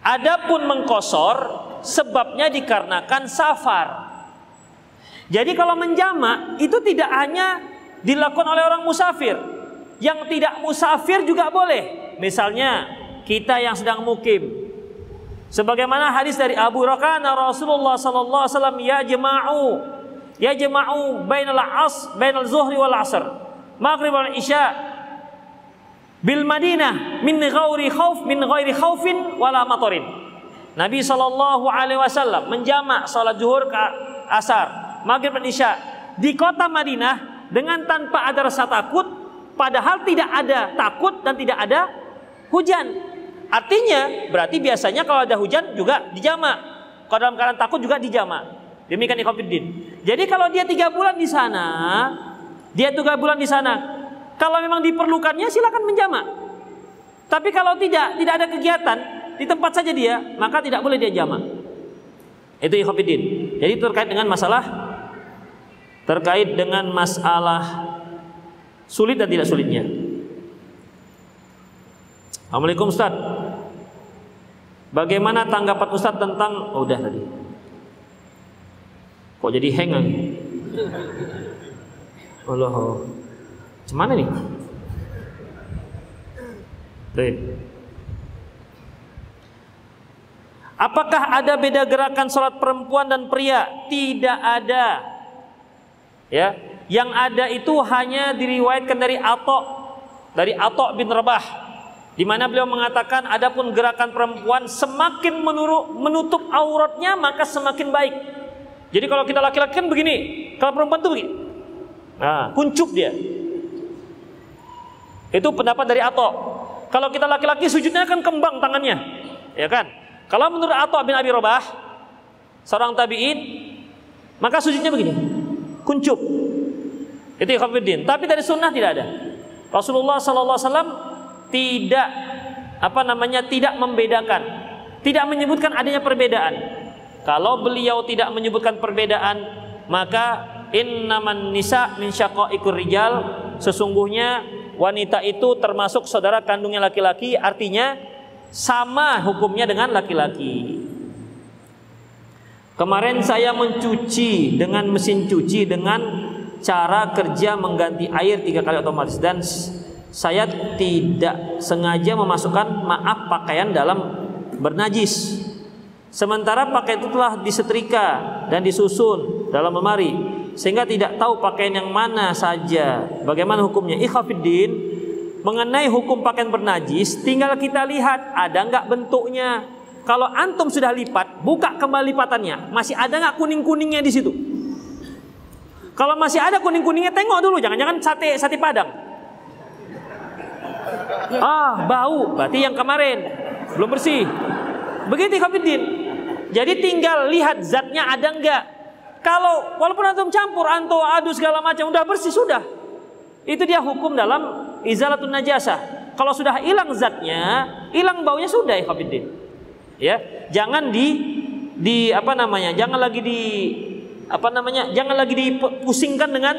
Adapun mengkosor sebabnya dikarenakan safar. Jadi kalau menjamak itu tidak hanya dilakukan oleh orang musafir. Yang tidak musafir juga boleh. Misalnya kita yang sedang mukim. Sebagaimana hadis dari Abu Rakana Rasulullah sallallahu alaihi wasallam ya jama'u ya jama'u bainal as bainal zuhri wal asr maghrib wal isya bil Madinah min ghairi khauf min ghairi khaufin wala matarin Nabi Shallallahu Alaihi Wasallam menjamak sholat zuhur ke asar, maghrib dan isya di kota Madinah dengan tanpa ada rasa takut, padahal tidak ada takut dan tidak ada hujan. Artinya berarti biasanya kalau ada hujan juga dijamak. Kalau dalam keadaan takut juga dijamak. Demikian ikhwatiddin. Jadi kalau dia tiga bulan di sana, dia tiga bulan di sana, kalau memang diperlukannya silakan menjamak. Tapi kalau tidak, tidak ada kegiatan, di tempat saja dia, maka tidak boleh dia jamak. Itu ikhwatiddin. Jadi terkait dengan masalah terkait dengan masalah sulit dan tidak sulitnya. Assalamualaikum Ustaz. Bagaimana tanggapan Ustaz tentang oh, udah tadi. Kok jadi hang Allah. Cemana nih? Baik. Apakah ada beda gerakan sholat perempuan dan pria? Tidak ada. Ya, yang ada itu hanya diriwayatkan dari Atok, dari Atok bin Rabah, di mana beliau mengatakan adapun gerakan perempuan semakin menurut, menutup auratnya maka semakin baik. Jadi kalau kita laki-laki kan begini, kalau perempuan tuh begini. Nah, kuncup dia. Itu pendapat dari Atok. Kalau kita laki-laki sujudnya kan kembang tangannya, ya kan? Kalau menurut Atok bin Abi Robah, seorang tabiin, maka sujudnya begini, kuncup. Itu ikhwanuddin. Tapi dari sunnah tidak ada. Rasulullah Sallallahu Alaihi Wasallam tidak apa namanya tidak membedakan, tidak menyebutkan adanya perbedaan. Kalau beliau tidak menyebutkan perbedaan, maka innaman nisa min syaqaiqur rijal sesungguhnya wanita itu termasuk saudara kandungnya laki-laki artinya sama hukumnya dengan laki-laki. Kemarin saya mencuci dengan mesin cuci dengan cara kerja mengganti air tiga kali otomatis dan saya tidak sengaja memasukkan maaf pakaian dalam bernajis. Sementara pakaian itu telah disetrika dan disusun dalam lemari sehingga tidak tahu pakaian yang mana saja. Bagaimana hukumnya? Ikhafiddin mengenai hukum pakaian bernajis tinggal kita lihat ada nggak bentuknya. Kalau antum sudah lipat, buka kembali lipatannya. Masih ada nggak kuning-kuningnya di situ? Kalau masih ada kuning-kuningnya tengok dulu, jangan-jangan sate sate padang. Ah, bau. Berarti yang kemarin belum bersih. Begitu Khafidin. Jadi tinggal lihat zatnya ada enggak. Kalau walaupun antum campur, antum adu segala macam udah bersih sudah. Itu dia hukum dalam izalatun najasah. Kalau sudah hilang zatnya, hilang baunya sudah ya. Ya, jangan di di apa namanya? Jangan lagi di apa namanya? Jangan lagi dipusingkan dengan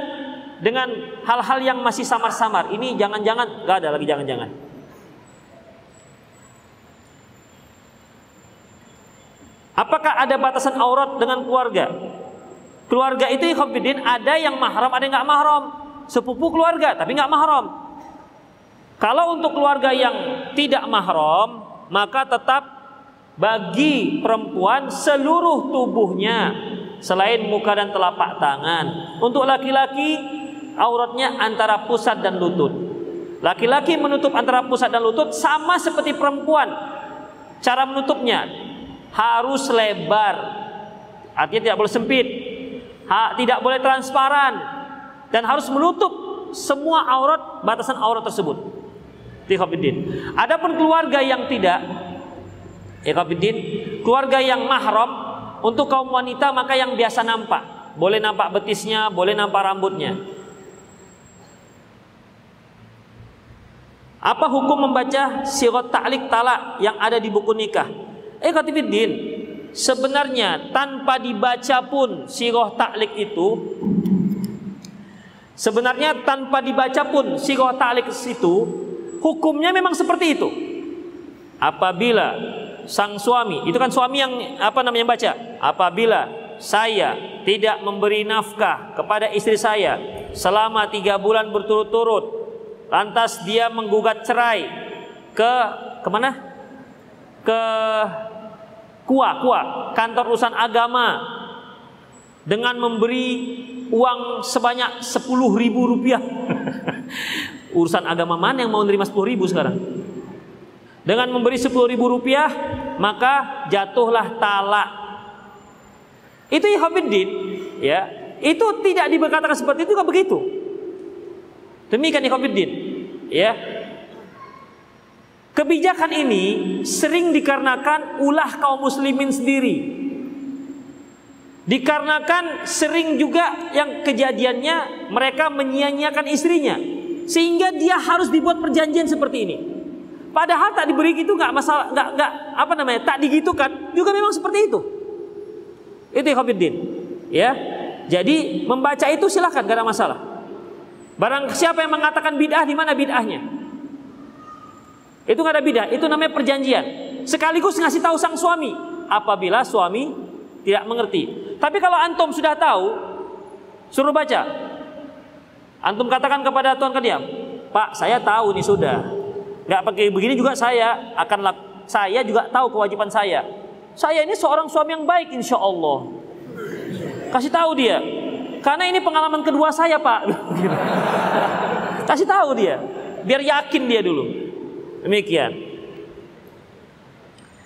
dengan hal-hal yang masih samar-samar. Ini jangan-jangan nggak ada lagi jangan-jangan. Apakah ada batasan aurat dengan keluarga? Keluarga itu ikhwatiddin ada yang mahram ada yang nggak mahram. Sepupu keluarga tapi nggak mahram. Kalau untuk keluarga yang tidak mahram maka tetap bagi perempuan seluruh tubuhnya selain muka dan telapak tangan. Untuk laki-laki auratnya antara pusat dan lutut. Laki-laki menutup antara pusat dan lutut sama seperti perempuan. Cara menutupnya harus lebar. Artinya tidak boleh sempit. Ha, tidak boleh transparan dan harus menutup semua aurat batasan aurat tersebut. Tikhabiddin. Adapun keluarga yang tidak Ikhwafiddin, keluarga yang mahram untuk kaum wanita maka yang biasa nampak, boleh nampak betisnya, boleh nampak rambutnya. Apa hukum membaca sirat ta'lik talak yang ada di buku nikah? Eh katibiddin, sebenarnya tanpa dibaca pun sirah ta'lik itu sebenarnya tanpa dibaca pun sirah ta'lik itu hukumnya memang seperti itu. Apabila sang suami. Itu kan suami yang apa namanya baca. Apabila saya tidak memberi nafkah kepada istri saya selama tiga bulan berturut-turut lantas dia menggugat cerai ke ke mana ke kuah kuah kantor urusan agama dengan memberi uang sebanyak sepuluh ribu rupiah. Urusan agama mana yang mau menerima sepuluh ribu sekarang dengan memberi sepuluh ribu rupiah maka jatuhlah talak. Itu Ikhwanuddin, ya. Itu tidak diberkatakan seperti itu kan begitu. Demikian Ikhwanuddin, ya. Kebijakan ini sering dikarenakan ulah kaum muslimin sendiri. Dikarenakan sering juga yang kejadiannya mereka menyia-nyiakan istrinya sehingga dia harus dibuat perjanjian seperti ini. Padahal tak diberi gitu nggak masalah, nggak nggak apa namanya, tak digitukan juga memang seperti itu. Itu Khofiddin, ya. Jadi membaca itu silahkan gak ada masalah. Barang siapa yang mengatakan bid'ah di mana bid'ahnya? Itu nggak ada bid'ah, itu namanya perjanjian. Sekaligus ngasih tahu sang suami apabila suami tidak mengerti. Tapi kalau antum sudah tahu, suruh baca. Antum katakan kepada tuan kediam, Pak, saya tahu nih sudah. Nggak pakai begini juga saya akan saya juga tahu kewajiban saya. Saya ini seorang suami yang baik insya Allah. Kasih tahu dia. Karena ini pengalaman kedua saya, Pak. Kasih tahu dia. Biar yakin dia dulu. Demikian.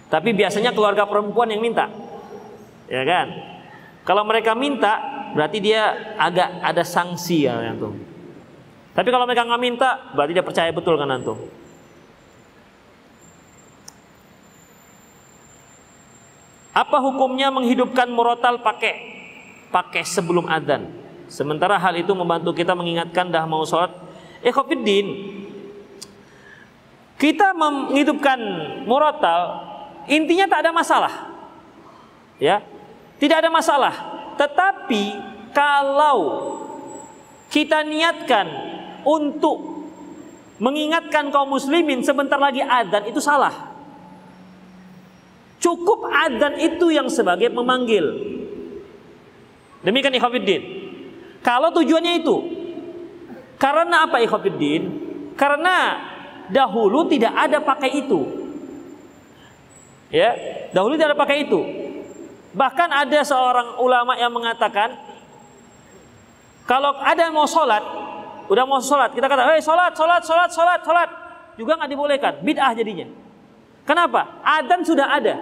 Tapi biasanya keluarga perempuan yang minta. Ya kan? Kalau mereka minta, berarti dia agak ada sanksi ya antum. Tapi kalau mereka nggak minta, berarti dia percaya betul kan antum. Apa hukumnya menghidupkan murotal pakai pakai sebelum adzan. Sementara hal itu membantu kita mengingatkan dah mau sholat. Ekhofiddin, kita menghidupkan murotal intinya tak ada masalah. Ya, tidak ada masalah. Tetapi kalau kita niatkan untuk mengingatkan kaum muslimin sebentar lagi adzan itu salah. Cukup adzan itu yang sebagai memanggil. Demikian ikhwafiddin. Kalau tujuannya itu. Karena apa ikhwafiddin? Karena dahulu tidak ada pakai itu. Ya, dahulu tidak ada pakai itu. Bahkan ada seorang ulama yang mengatakan kalau ada yang mau sholat, udah mau sholat, kita kata, hei sholat, sholat, sholat, sholat, sholat, juga nggak dibolehkan, bid'ah jadinya. Kenapa? Adan sudah ada,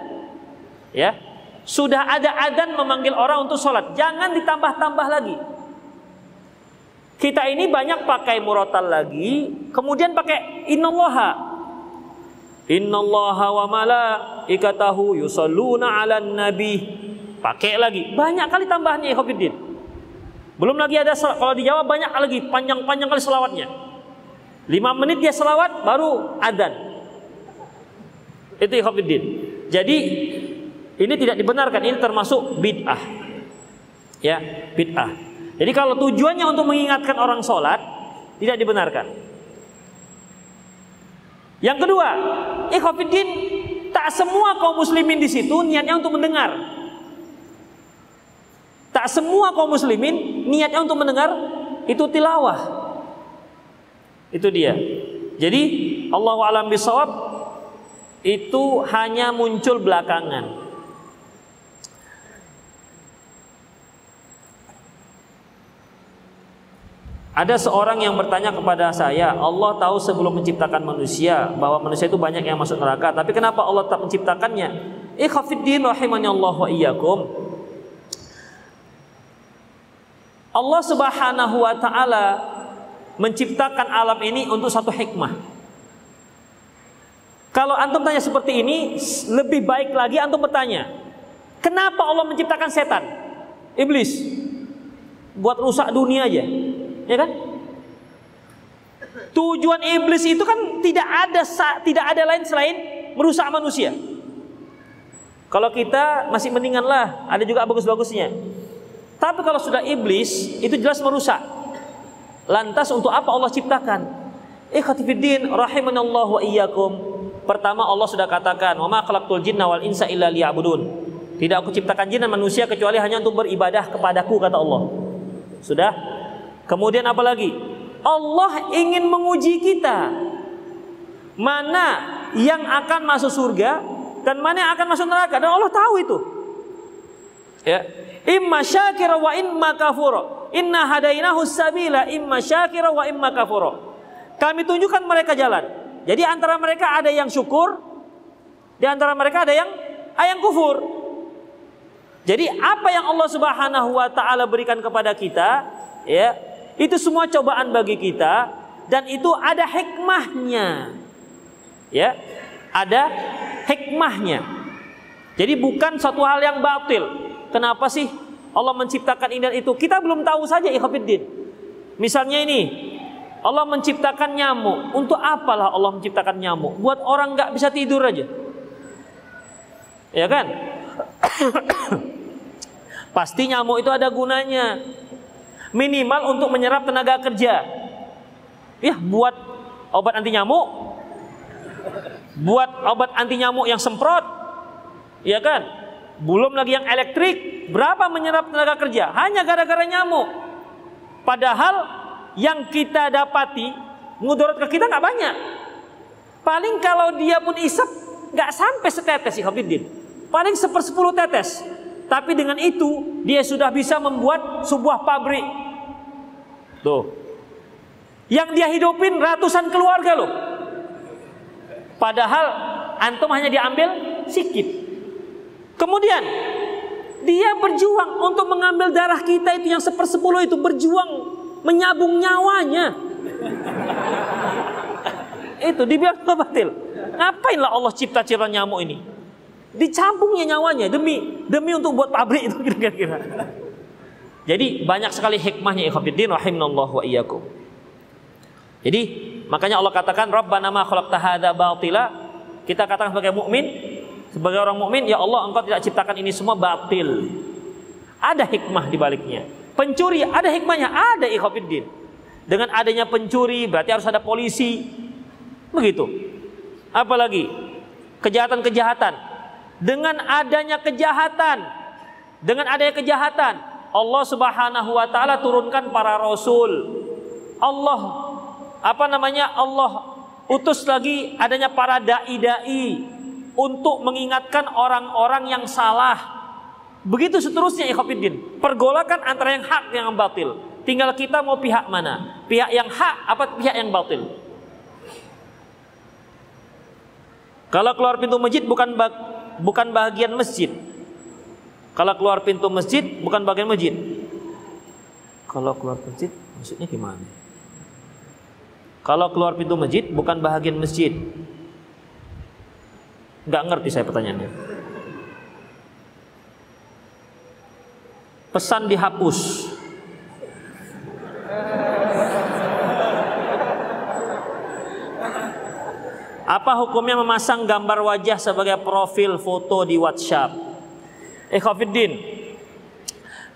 ya. Sudah ada adan memanggil orang untuk sholat. Jangan ditambah-tambah lagi. Kita ini banyak pakai murotal lagi. Kemudian pakai innallaha. Innallaha wa malaikatahu yusalluna ala nabi. Pakai lagi. Banyak kali tambahannya Ikhwanuddin. Belum lagi ada kalau di Jawa banyak lagi panjang-panjang kali selawatnya. Lima menit dia selawat baru adan. Itu Ikhwanuddin. Jadi ini tidak dibenarkan, ini termasuk bid'ah. Ya, bid'ah. Jadi kalau tujuannya untuk mengingatkan orang sholat, tidak dibenarkan. Yang kedua, ikhwafiddin, tak semua kaum muslimin di situ niatnya untuk mendengar. Tak semua kaum muslimin niatnya untuk mendengar itu tilawah. Itu dia. Jadi Allah alam bisawab itu hanya muncul belakangan. Ada seorang yang bertanya kepada saya, Allah tahu sebelum menciptakan manusia bahwa manusia itu banyak yang masuk neraka, tapi kenapa Allah tak menciptakannya? Ikhafiddin rahimani Allah wa iyyakum. Allah Subhanahu wa taala menciptakan alam ini untuk satu hikmah. Kalau antum tanya seperti ini, lebih baik lagi antum bertanya, kenapa Allah menciptakan setan? Iblis. Buat rusak dunia aja ya kan? Tujuan iblis itu kan tidak ada tidak ada lain selain merusak manusia. Kalau kita masih mendingan lah, ada juga bagus-bagusnya. Tapi kalau sudah iblis, itu jelas merusak. Lantas untuk apa Allah ciptakan? Ikhatifiddin rahimanallah wa iyyakum. Pertama Allah sudah katakan, "Wa ma khalaqtul jinna wal insa illa liya'budun." Tidak aku ciptakan jin dan manusia kecuali hanya untuk beribadah kepadaku kata Allah. Sudah Kemudian apa lagi? Allah ingin menguji kita. Mana yang akan masuk surga dan mana yang akan masuk neraka dan Allah tahu itu. Ya. Imma syakira wa imma kafura. Inna hadainahu sabila imma syakira wa imma kafura. Kami tunjukkan mereka jalan. Jadi antara mereka ada yang syukur, di antara mereka ada yang ada yang kufur. Jadi apa yang Allah Subhanahu wa taala berikan kepada kita, ya, itu semua cobaan bagi kita dan itu ada hikmahnya. Ya, ada hikmahnya. Jadi bukan satu hal yang batil. Kenapa sih Allah menciptakan ini dan itu? Kita belum tahu saja ikhwatiddin. Misalnya ini, Allah menciptakan nyamuk. Untuk apalah Allah menciptakan nyamuk? Buat orang nggak bisa tidur aja. Ya kan? Pasti nyamuk itu ada gunanya. Minimal untuk menyerap tenaga kerja. Ya, buat obat anti nyamuk. Buat obat anti nyamuk yang semprot. Ya kan? Belum lagi yang elektrik. Berapa menyerap tenaga kerja? Hanya gara-gara nyamuk. Padahal yang kita dapati mudarat ke kita nggak banyak. Paling kalau dia pun isap nggak sampai setetes ikhafidin. Paling sepersepuluh tetes. Tapi dengan itu dia sudah bisa membuat sebuah pabrik. Tuh. Yang dia hidupin ratusan keluarga loh. Padahal antum hanya diambil sikit. Kemudian dia berjuang untuk mengambil darah kita itu yang sepersepuluh itu berjuang menyabung nyawanya. itu dibilang batil. Ngapainlah Allah cipta-cipta nyamuk ini? Dicampungnya nyawanya demi demi untuk buat pabrik itu kira-kira. Jadi banyak sekali hikmahnya ikhwatiddin rahimanallahu wa iyyakum. Jadi makanya Allah katakan Rabbana ma khalaqta hadza batila. Kita katakan sebagai mukmin, sebagai orang mukmin, ya Allah engkau tidak ciptakan ini semua batil. Ada hikmah di baliknya. Pencuri ada hikmahnya, ada ikhwatiddin. Dengan adanya pencuri berarti harus ada polisi. Begitu. Apalagi kejahatan-kejahatan dengan adanya kejahatan, dengan adanya kejahatan, Allah Subhanahu wa taala turunkan para rasul. Allah apa namanya? Allah utus lagi adanya para dai-dai untuk mengingatkan orang-orang yang salah. Begitu seterusnya ikhwatiddin. Pergolakan antara yang hak yang batil. Tinggal kita mau pihak mana? Pihak yang hak apa pihak yang batil? Kalau keluar pintu masjid bukan bukan bagian masjid. Kalau keluar pintu masjid bukan bagian masjid. Kalau keluar masjid maksudnya gimana? Kalau keluar pintu masjid bukan bagian masjid. Gak ngerti saya pertanyaannya. Pesan dihapus. Apa hukumnya memasang gambar wajah sebagai profil foto di WhatsApp? Ekhofiddin,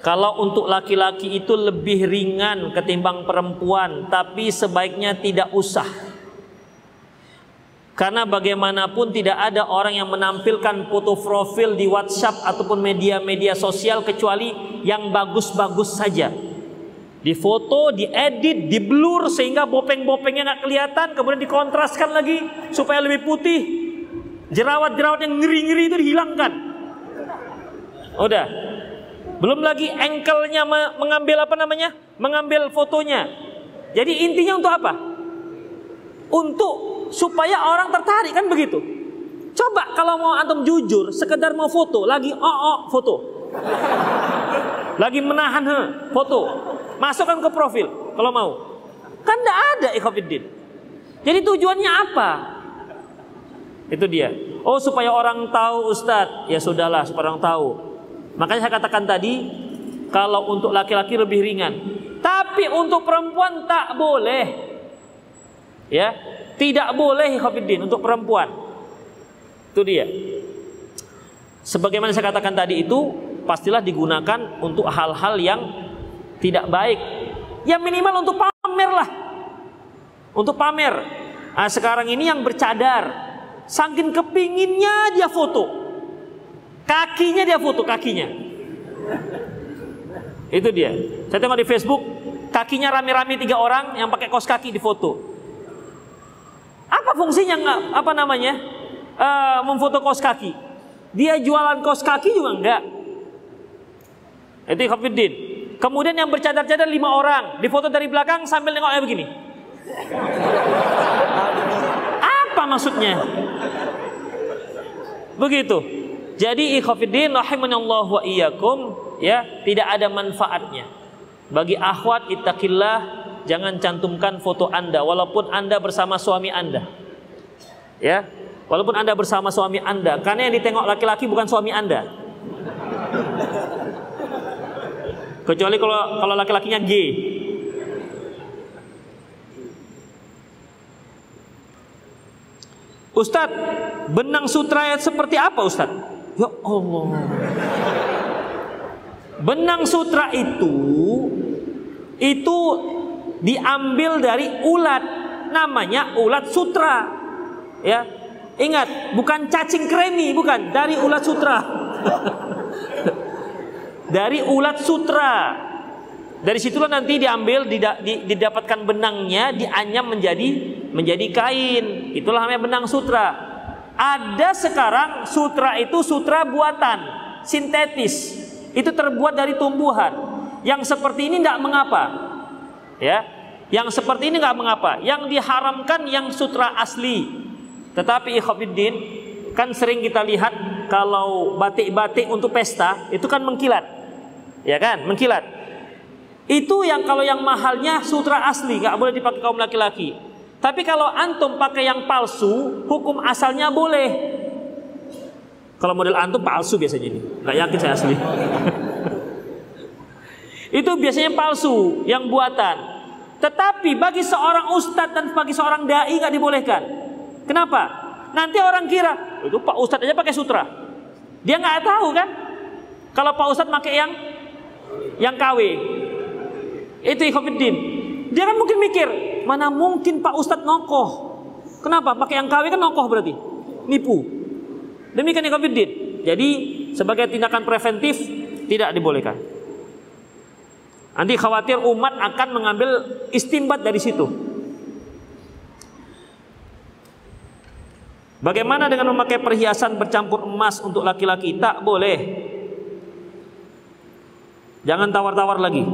kalau untuk laki-laki itu lebih ringan ketimbang perempuan, tapi sebaiknya tidak usah. Karena bagaimanapun tidak ada orang yang menampilkan foto profil di WhatsApp ataupun media-media sosial kecuali yang bagus-bagus saja difoto, diedit, diblur sehingga bopeng-bopengnya nggak kelihatan, kemudian dikontraskan lagi supaya lebih putih. Jerawat-jerawat yang ngeri-ngeri itu dihilangkan. Udah. Belum lagi engkelnya mengambil apa namanya? Mengambil fotonya. Jadi intinya untuk apa? Untuk supaya orang tertarik kan begitu. Coba kalau mau antum jujur, sekedar mau foto, lagi oh oh foto. Lagi menahan he, foto Masukkan ke profil kalau mau. Kan tidak ada ikhwafiddin. Jadi tujuannya apa? Itu dia. Oh supaya orang tahu Ustadz. Ya sudahlah supaya orang tahu. Makanya saya katakan tadi. Kalau untuk laki-laki lebih ringan. Tapi untuk perempuan tak boleh. Ya. Tidak boleh ikhwafiddin untuk perempuan. Itu dia. Sebagaimana saya katakan tadi itu. Pastilah digunakan untuk hal-hal yang tidak baik. Ya minimal untuk pamer lah. Untuk pamer. Nah, sekarang ini yang bercadar, saking kepinginnya dia foto. Kakinya dia foto kakinya. Itu dia. Saya tengok di Facebook, kakinya rame-rame tiga orang yang pakai kos kaki di foto. Apa fungsinya nggak? Apa namanya? Uh, memfoto kos kaki. Dia jualan kos kaki juga enggak. Itu Khafidin. Kemudian yang bercadar-cadar lima orang, difoto dari belakang sambil nengoknya begini. Apa maksudnya? Begitu. Jadi ikhafidin Allah wa iyyakum ya, tidak ada manfaatnya. Bagi akhwat ittaqillah, jangan cantumkan foto Anda walaupun Anda bersama suami Anda. Ya. Walaupun Anda bersama suami Anda, karena yang ditengok laki-laki bukan suami Anda. Kecuali kalau kalau laki-lakinya G. Ustadz, benang sutra seperti apa Ustadz? Ya Allah. Benang sutra itu itu diambil dari ulat namanya ulat sutra. Ya. Ingat, bukan cacing kremi, bukan, dari ulat sutra. dari ulat sutra. Dari situlah nanti diambil didapatkan benangnya dianyam menjadi menjadi kain. Itulah namanya benang sutra. Ada sekarang sutra itu sutra buatan, sintetis. Itu terbuat dari tumbuhan. Yang seperti ini tidak mengapa. Ya. Yang seperti ini nggak mengapa. Yang diharamkan yang sutra asli. Tetapi ikhwatiddin kan sering kita lihat kalau batik-batik untuk pesta itu kan mengkilat. Ya kan? Mengkilat. Itu yang kalau yang mahalnya sutra asli nggak boleh dipakai kaum laki-laki. Tapi kalau antum pakai yang palsu, hukum asalnya boleh. Kalau model antum palsu biasanya ini, nggak yakin saya asli. itu biasanya palsu, yang buatan. Tetapi bagi seorang ustadz dan bagi seorang dai nggak dibolehkan. Kenapa? Nanti orang kira itu Pak Ustadz aja pakai sutra. Dia nggak tahu kan? Kalau Pak Ustadz pakai yang yang KW, itu ikhwafiddin. Dia kan mungkin mikir, mana mungkin Pak Ustadz nokoh. Kenapa? Pakai yang KW kan nokoh berarti. Nipu. Demikian ikhwafiddin. Jadi sebagai tindakan preventif tidak dibolehkan. Nanti khawatir umat akan mengambil istimbat dari situ. Bagaimana dengan memakai perhiasan bercampur emas untuk laki-laki? Tak boleh. Jangan tawar-tawar lagi.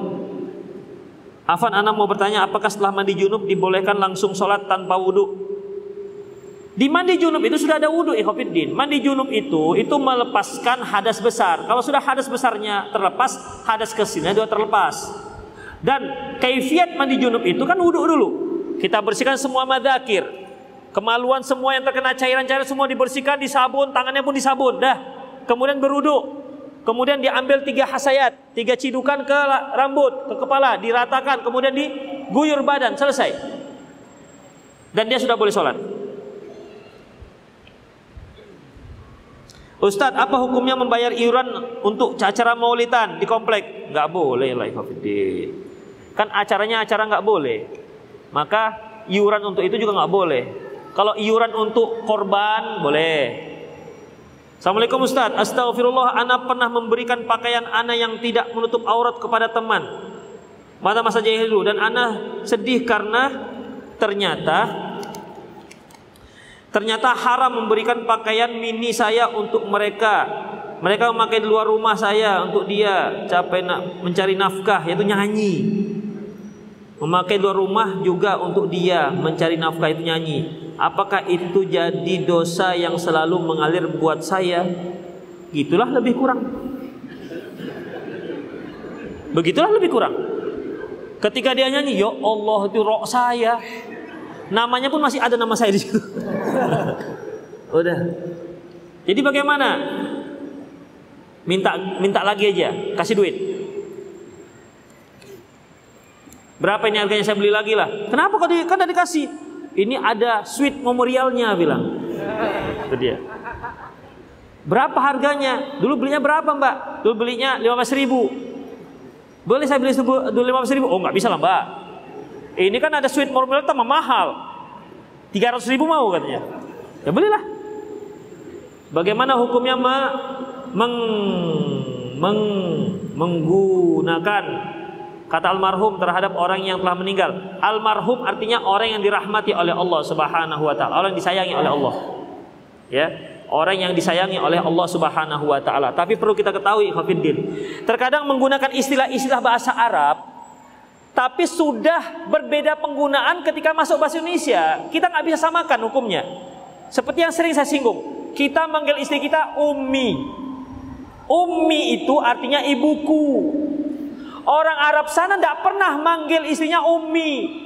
Afan Ana mau bertanya, apakah setelah mandi junub dibolehkan langsung sholat tanpa wudhu? Di mandi junub itu sudah ada wudhu ikhwafiddin. Mandi junub itu itu melepaskan hadas besar. Kalau sudah hadas besarnya terlepas, hadas kecilnya juga terlepas. Dan kaifiat mandi junub itu kan wudhu dulu. Kita bersihkan semua madakir. Kemaluan semua yang terkena cairan-cairan semua dibersihkan, disabun, tangannya pun disabun. Dah. Kemudian berwudhu. Kemudian diambil tiga hasayat, tiga cidukan ke rambut, ke kepala, diratakan, kemudian diguyur badan, selesai. Dan dia sudah boleh sholat. Ustadz, apa hukumnya membayar iuran untuk acara maulidan di komplek? Gak boleh lah Kan acaranya acara nggak boleh. Maka iuran untuk itu juga nggak boleh. Kalau iuran untuk korban boleh. Assalamualaikum Ustaz. Astagfirullah, ana pernah memberikan pakaian ana yang tidak menutup aurat kepada teman. Pada masa jahiliyah dan ana sedih karena ternyata Ternyata haram memberikan pakaian mini saya untuk mereka. Mereka memakai di luar rumah saya untuk dia capek nak mencari nafkah yaitu nyanyi. Memakai di luar rumah juga untuk dia mencari nafkah itu nyanyi. Apakah itu jadi dosa yang selalu mengalir buat saya? Gitulah lebih kurang. Begitulah lebih kurang. Ketika dia nyanyi, ya Allah itu rok saya. Namanya pun masih ada nama saya di situ. Udah. Jadi bagaimana? Minta minta lagi aja, kasih duit. Berapa ini harganya saya beli lagi lah. Kenapa kok di, kan udah dikasih? Ini ada sweet memorialnya bilang. Itu dia. Berapa harganya? Dulu belinya berapa mbak? Dulu belinya 15 ribu. Boleh saya beli dulu 15 ribu? Oh nggak bisa lah mbak. Ini kan ada sweet marmalade tambah mahal. 300 ribu mau katanya. Ya belilah. Bagaimana hukumnya me, meng, meng, menggunakan kata almarhum terhadap orang yang telah meninggal. Almarhum artinya orang yang dirahmati oleh Allah Subhanahu wa taala, orang yang disayangi oleh Allah. Ya, orang yang disayangi oleh Allah Subhanahu wa taala. Tapi perlu kita ketahui, Hafiddin, terkadang menggunakan istilah-istilah bahasa Arab tapi sudah berbeda penggunaan ketika masuk bahasa Indonesia. Kita nggak bisa samakan hukumnya. Seperti yang sering saya singgung, kita manggil istri kita Umi. Umi itu artinya ibuku. Orang Arab sana tidak pernah manggil istrinya Umi.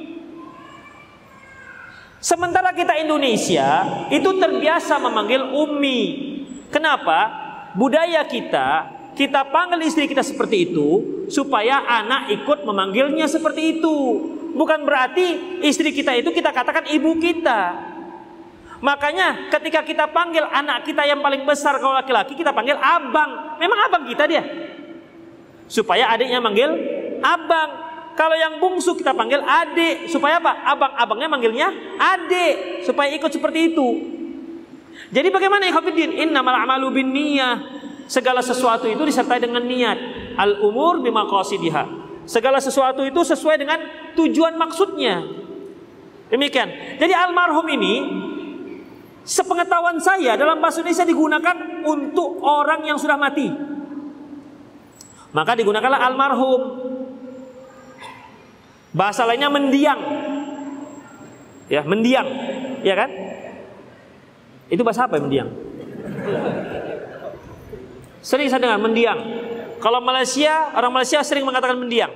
Sementara kita Indonesia itu terbiasa memanggil Umi. Kenapa? Budaya kita kita panggil istri kita seperti itu supaya anak ikut memanggilnya seperti itu. Bukan berarti istri kita itu kita katakan ibu kita. Makanya ketika kita panggil anak kita yang paling besar kalau laki-laki kita panggil abang. Memang abang kita dia. supaya adiknya manggil abang. Kalau yang bungsu kita panggil adik supaya apa? Abang-abangnya manggilnya adik supaya ikut seperti itu. Jadi bagaimana ikhwatiddin? Innamal a'malu binniyah. Segala sesuatu itu disertai dengan niat. Al umur bimaqasidiha. Segala sesuatu itu sesuai dengan tujuan maksudnya. Demikian. Jadi almarhum ini sepengetahuan saya dalam bahasa Indonesia digunakan untuk orang yang sudah mati. Maka digunakanlah almarhum. Bahasa lainnya mendiang. Ya, mendiang. Ya kan? Itu bahasa apa ya mendiang? Sering saya dengar mendiang. Kalau Malaysia, orang Malaysia sering mengatakan mendiang.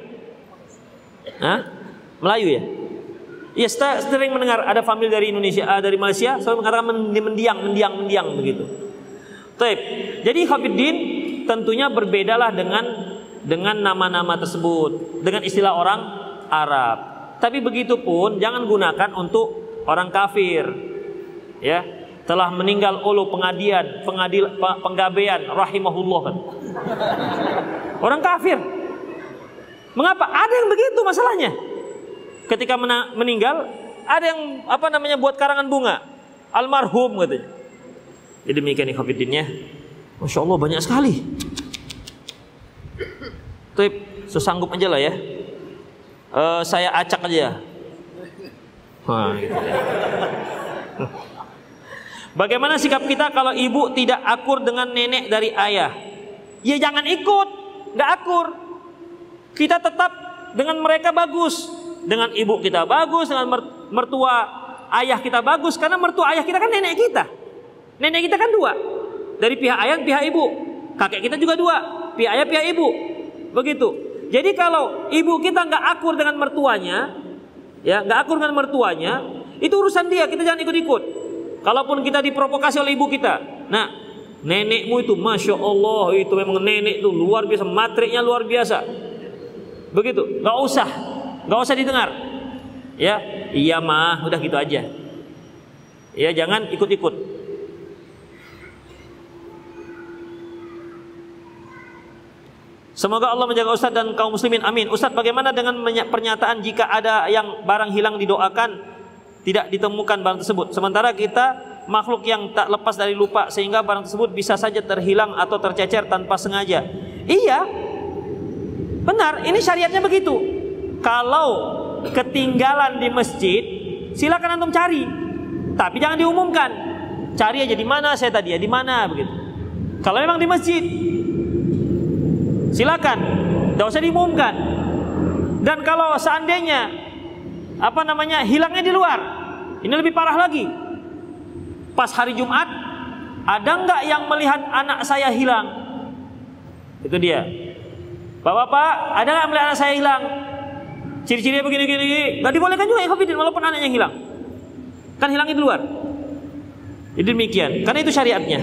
Hah? Melayu ya? Iya, sering mendengar ada family dari Indonesia, uh, dari Malaysia, selalu mengatakan mendiang, mendiang, mendiang begitu. Taib. Jadi Hafiddin tentunya berbedalah dengan dengan nama-nama tersebut, dengan istilah orang Arab. Tapi begitu pun jangan gunakan untuk orang kafir. Ya, telah meninggal ulu pengadian, pengadil, penggabean rahimahullah. Orang kafir. Mengapa? Ada yang begitu masalahnya. Ketika meninggal, ada yang apa namanya buat karangan bunga. Almarhum katanya. Jadi demikian ikhwatiddinnya. Masya Allah banyak sekali. Tip, sesanggup aja lah ya uh, saya acak aja. Nah, gitu. Bagaimana sikap kita kalau ibu tidak akur dengan nenek dari ayah? Ya jangan ikut, nggak akur. Kita tetap dengan mereka bagus, dengan ibu kita bagus, dengan mertua ayah kita bagus, karena mertua ayah kita kan nenek kita. Nenek kita kan dua, dari pihak ayah pihak ibu. Kakek kita juga dua, pihak ayah pihak ibu. Begitu. Jadi kalau ibu kita nggak akur dengan mertuanya, ya nggak akur dengan mertuanya, itu urusan dia. Kita jangan ikut-ikut. Kalaupun kita diprovokasi oleh ibu kita, nah nenekmu itu, masya Allah itu memang nenek itu luar biasa, matriknya luar biasa. Begitu, nggak usah, nggak usah didengar. Ya, iya mah, udah gitu aja. Ya jangan ikut-ikut. Semoga Allah menjaga Ustadz dan kaum muslimin. Amin. Ustadz bagaimana dengan pernyataan jika ada yang barang hilang didoakan tidak ditemukan barang tersebut. Sementara kita makhluk yang tak lepas dari lupa sehingga barang tersebut bisa saja terhilang atau tercecer tanpa sengaja. Iya. Benar, ini syariatnya begitu. Kalau ketinggalan di masjid, silakan antum cari. Tapi jangan diumumkan. Cari aja di mana saya tadi ya, di mana begitu. Kalau memang di masjid, Silakan, tidak usah diumumkan. Dan kalau seandainya apa namanya hilangnya di luar, ini lebih parah lagi. Pas hari Jumat, ada nggak yang melihat anak saya hilang? Itu dia. Bapak-bapak, ada nggak melihat anak saya hilang? Ciri-cirinya begini-gini, nggak dibolehkan juga ya walaupun anaknya hilang. Kan hilangnya di luar. Jadi demikian, karena itu syariatnya.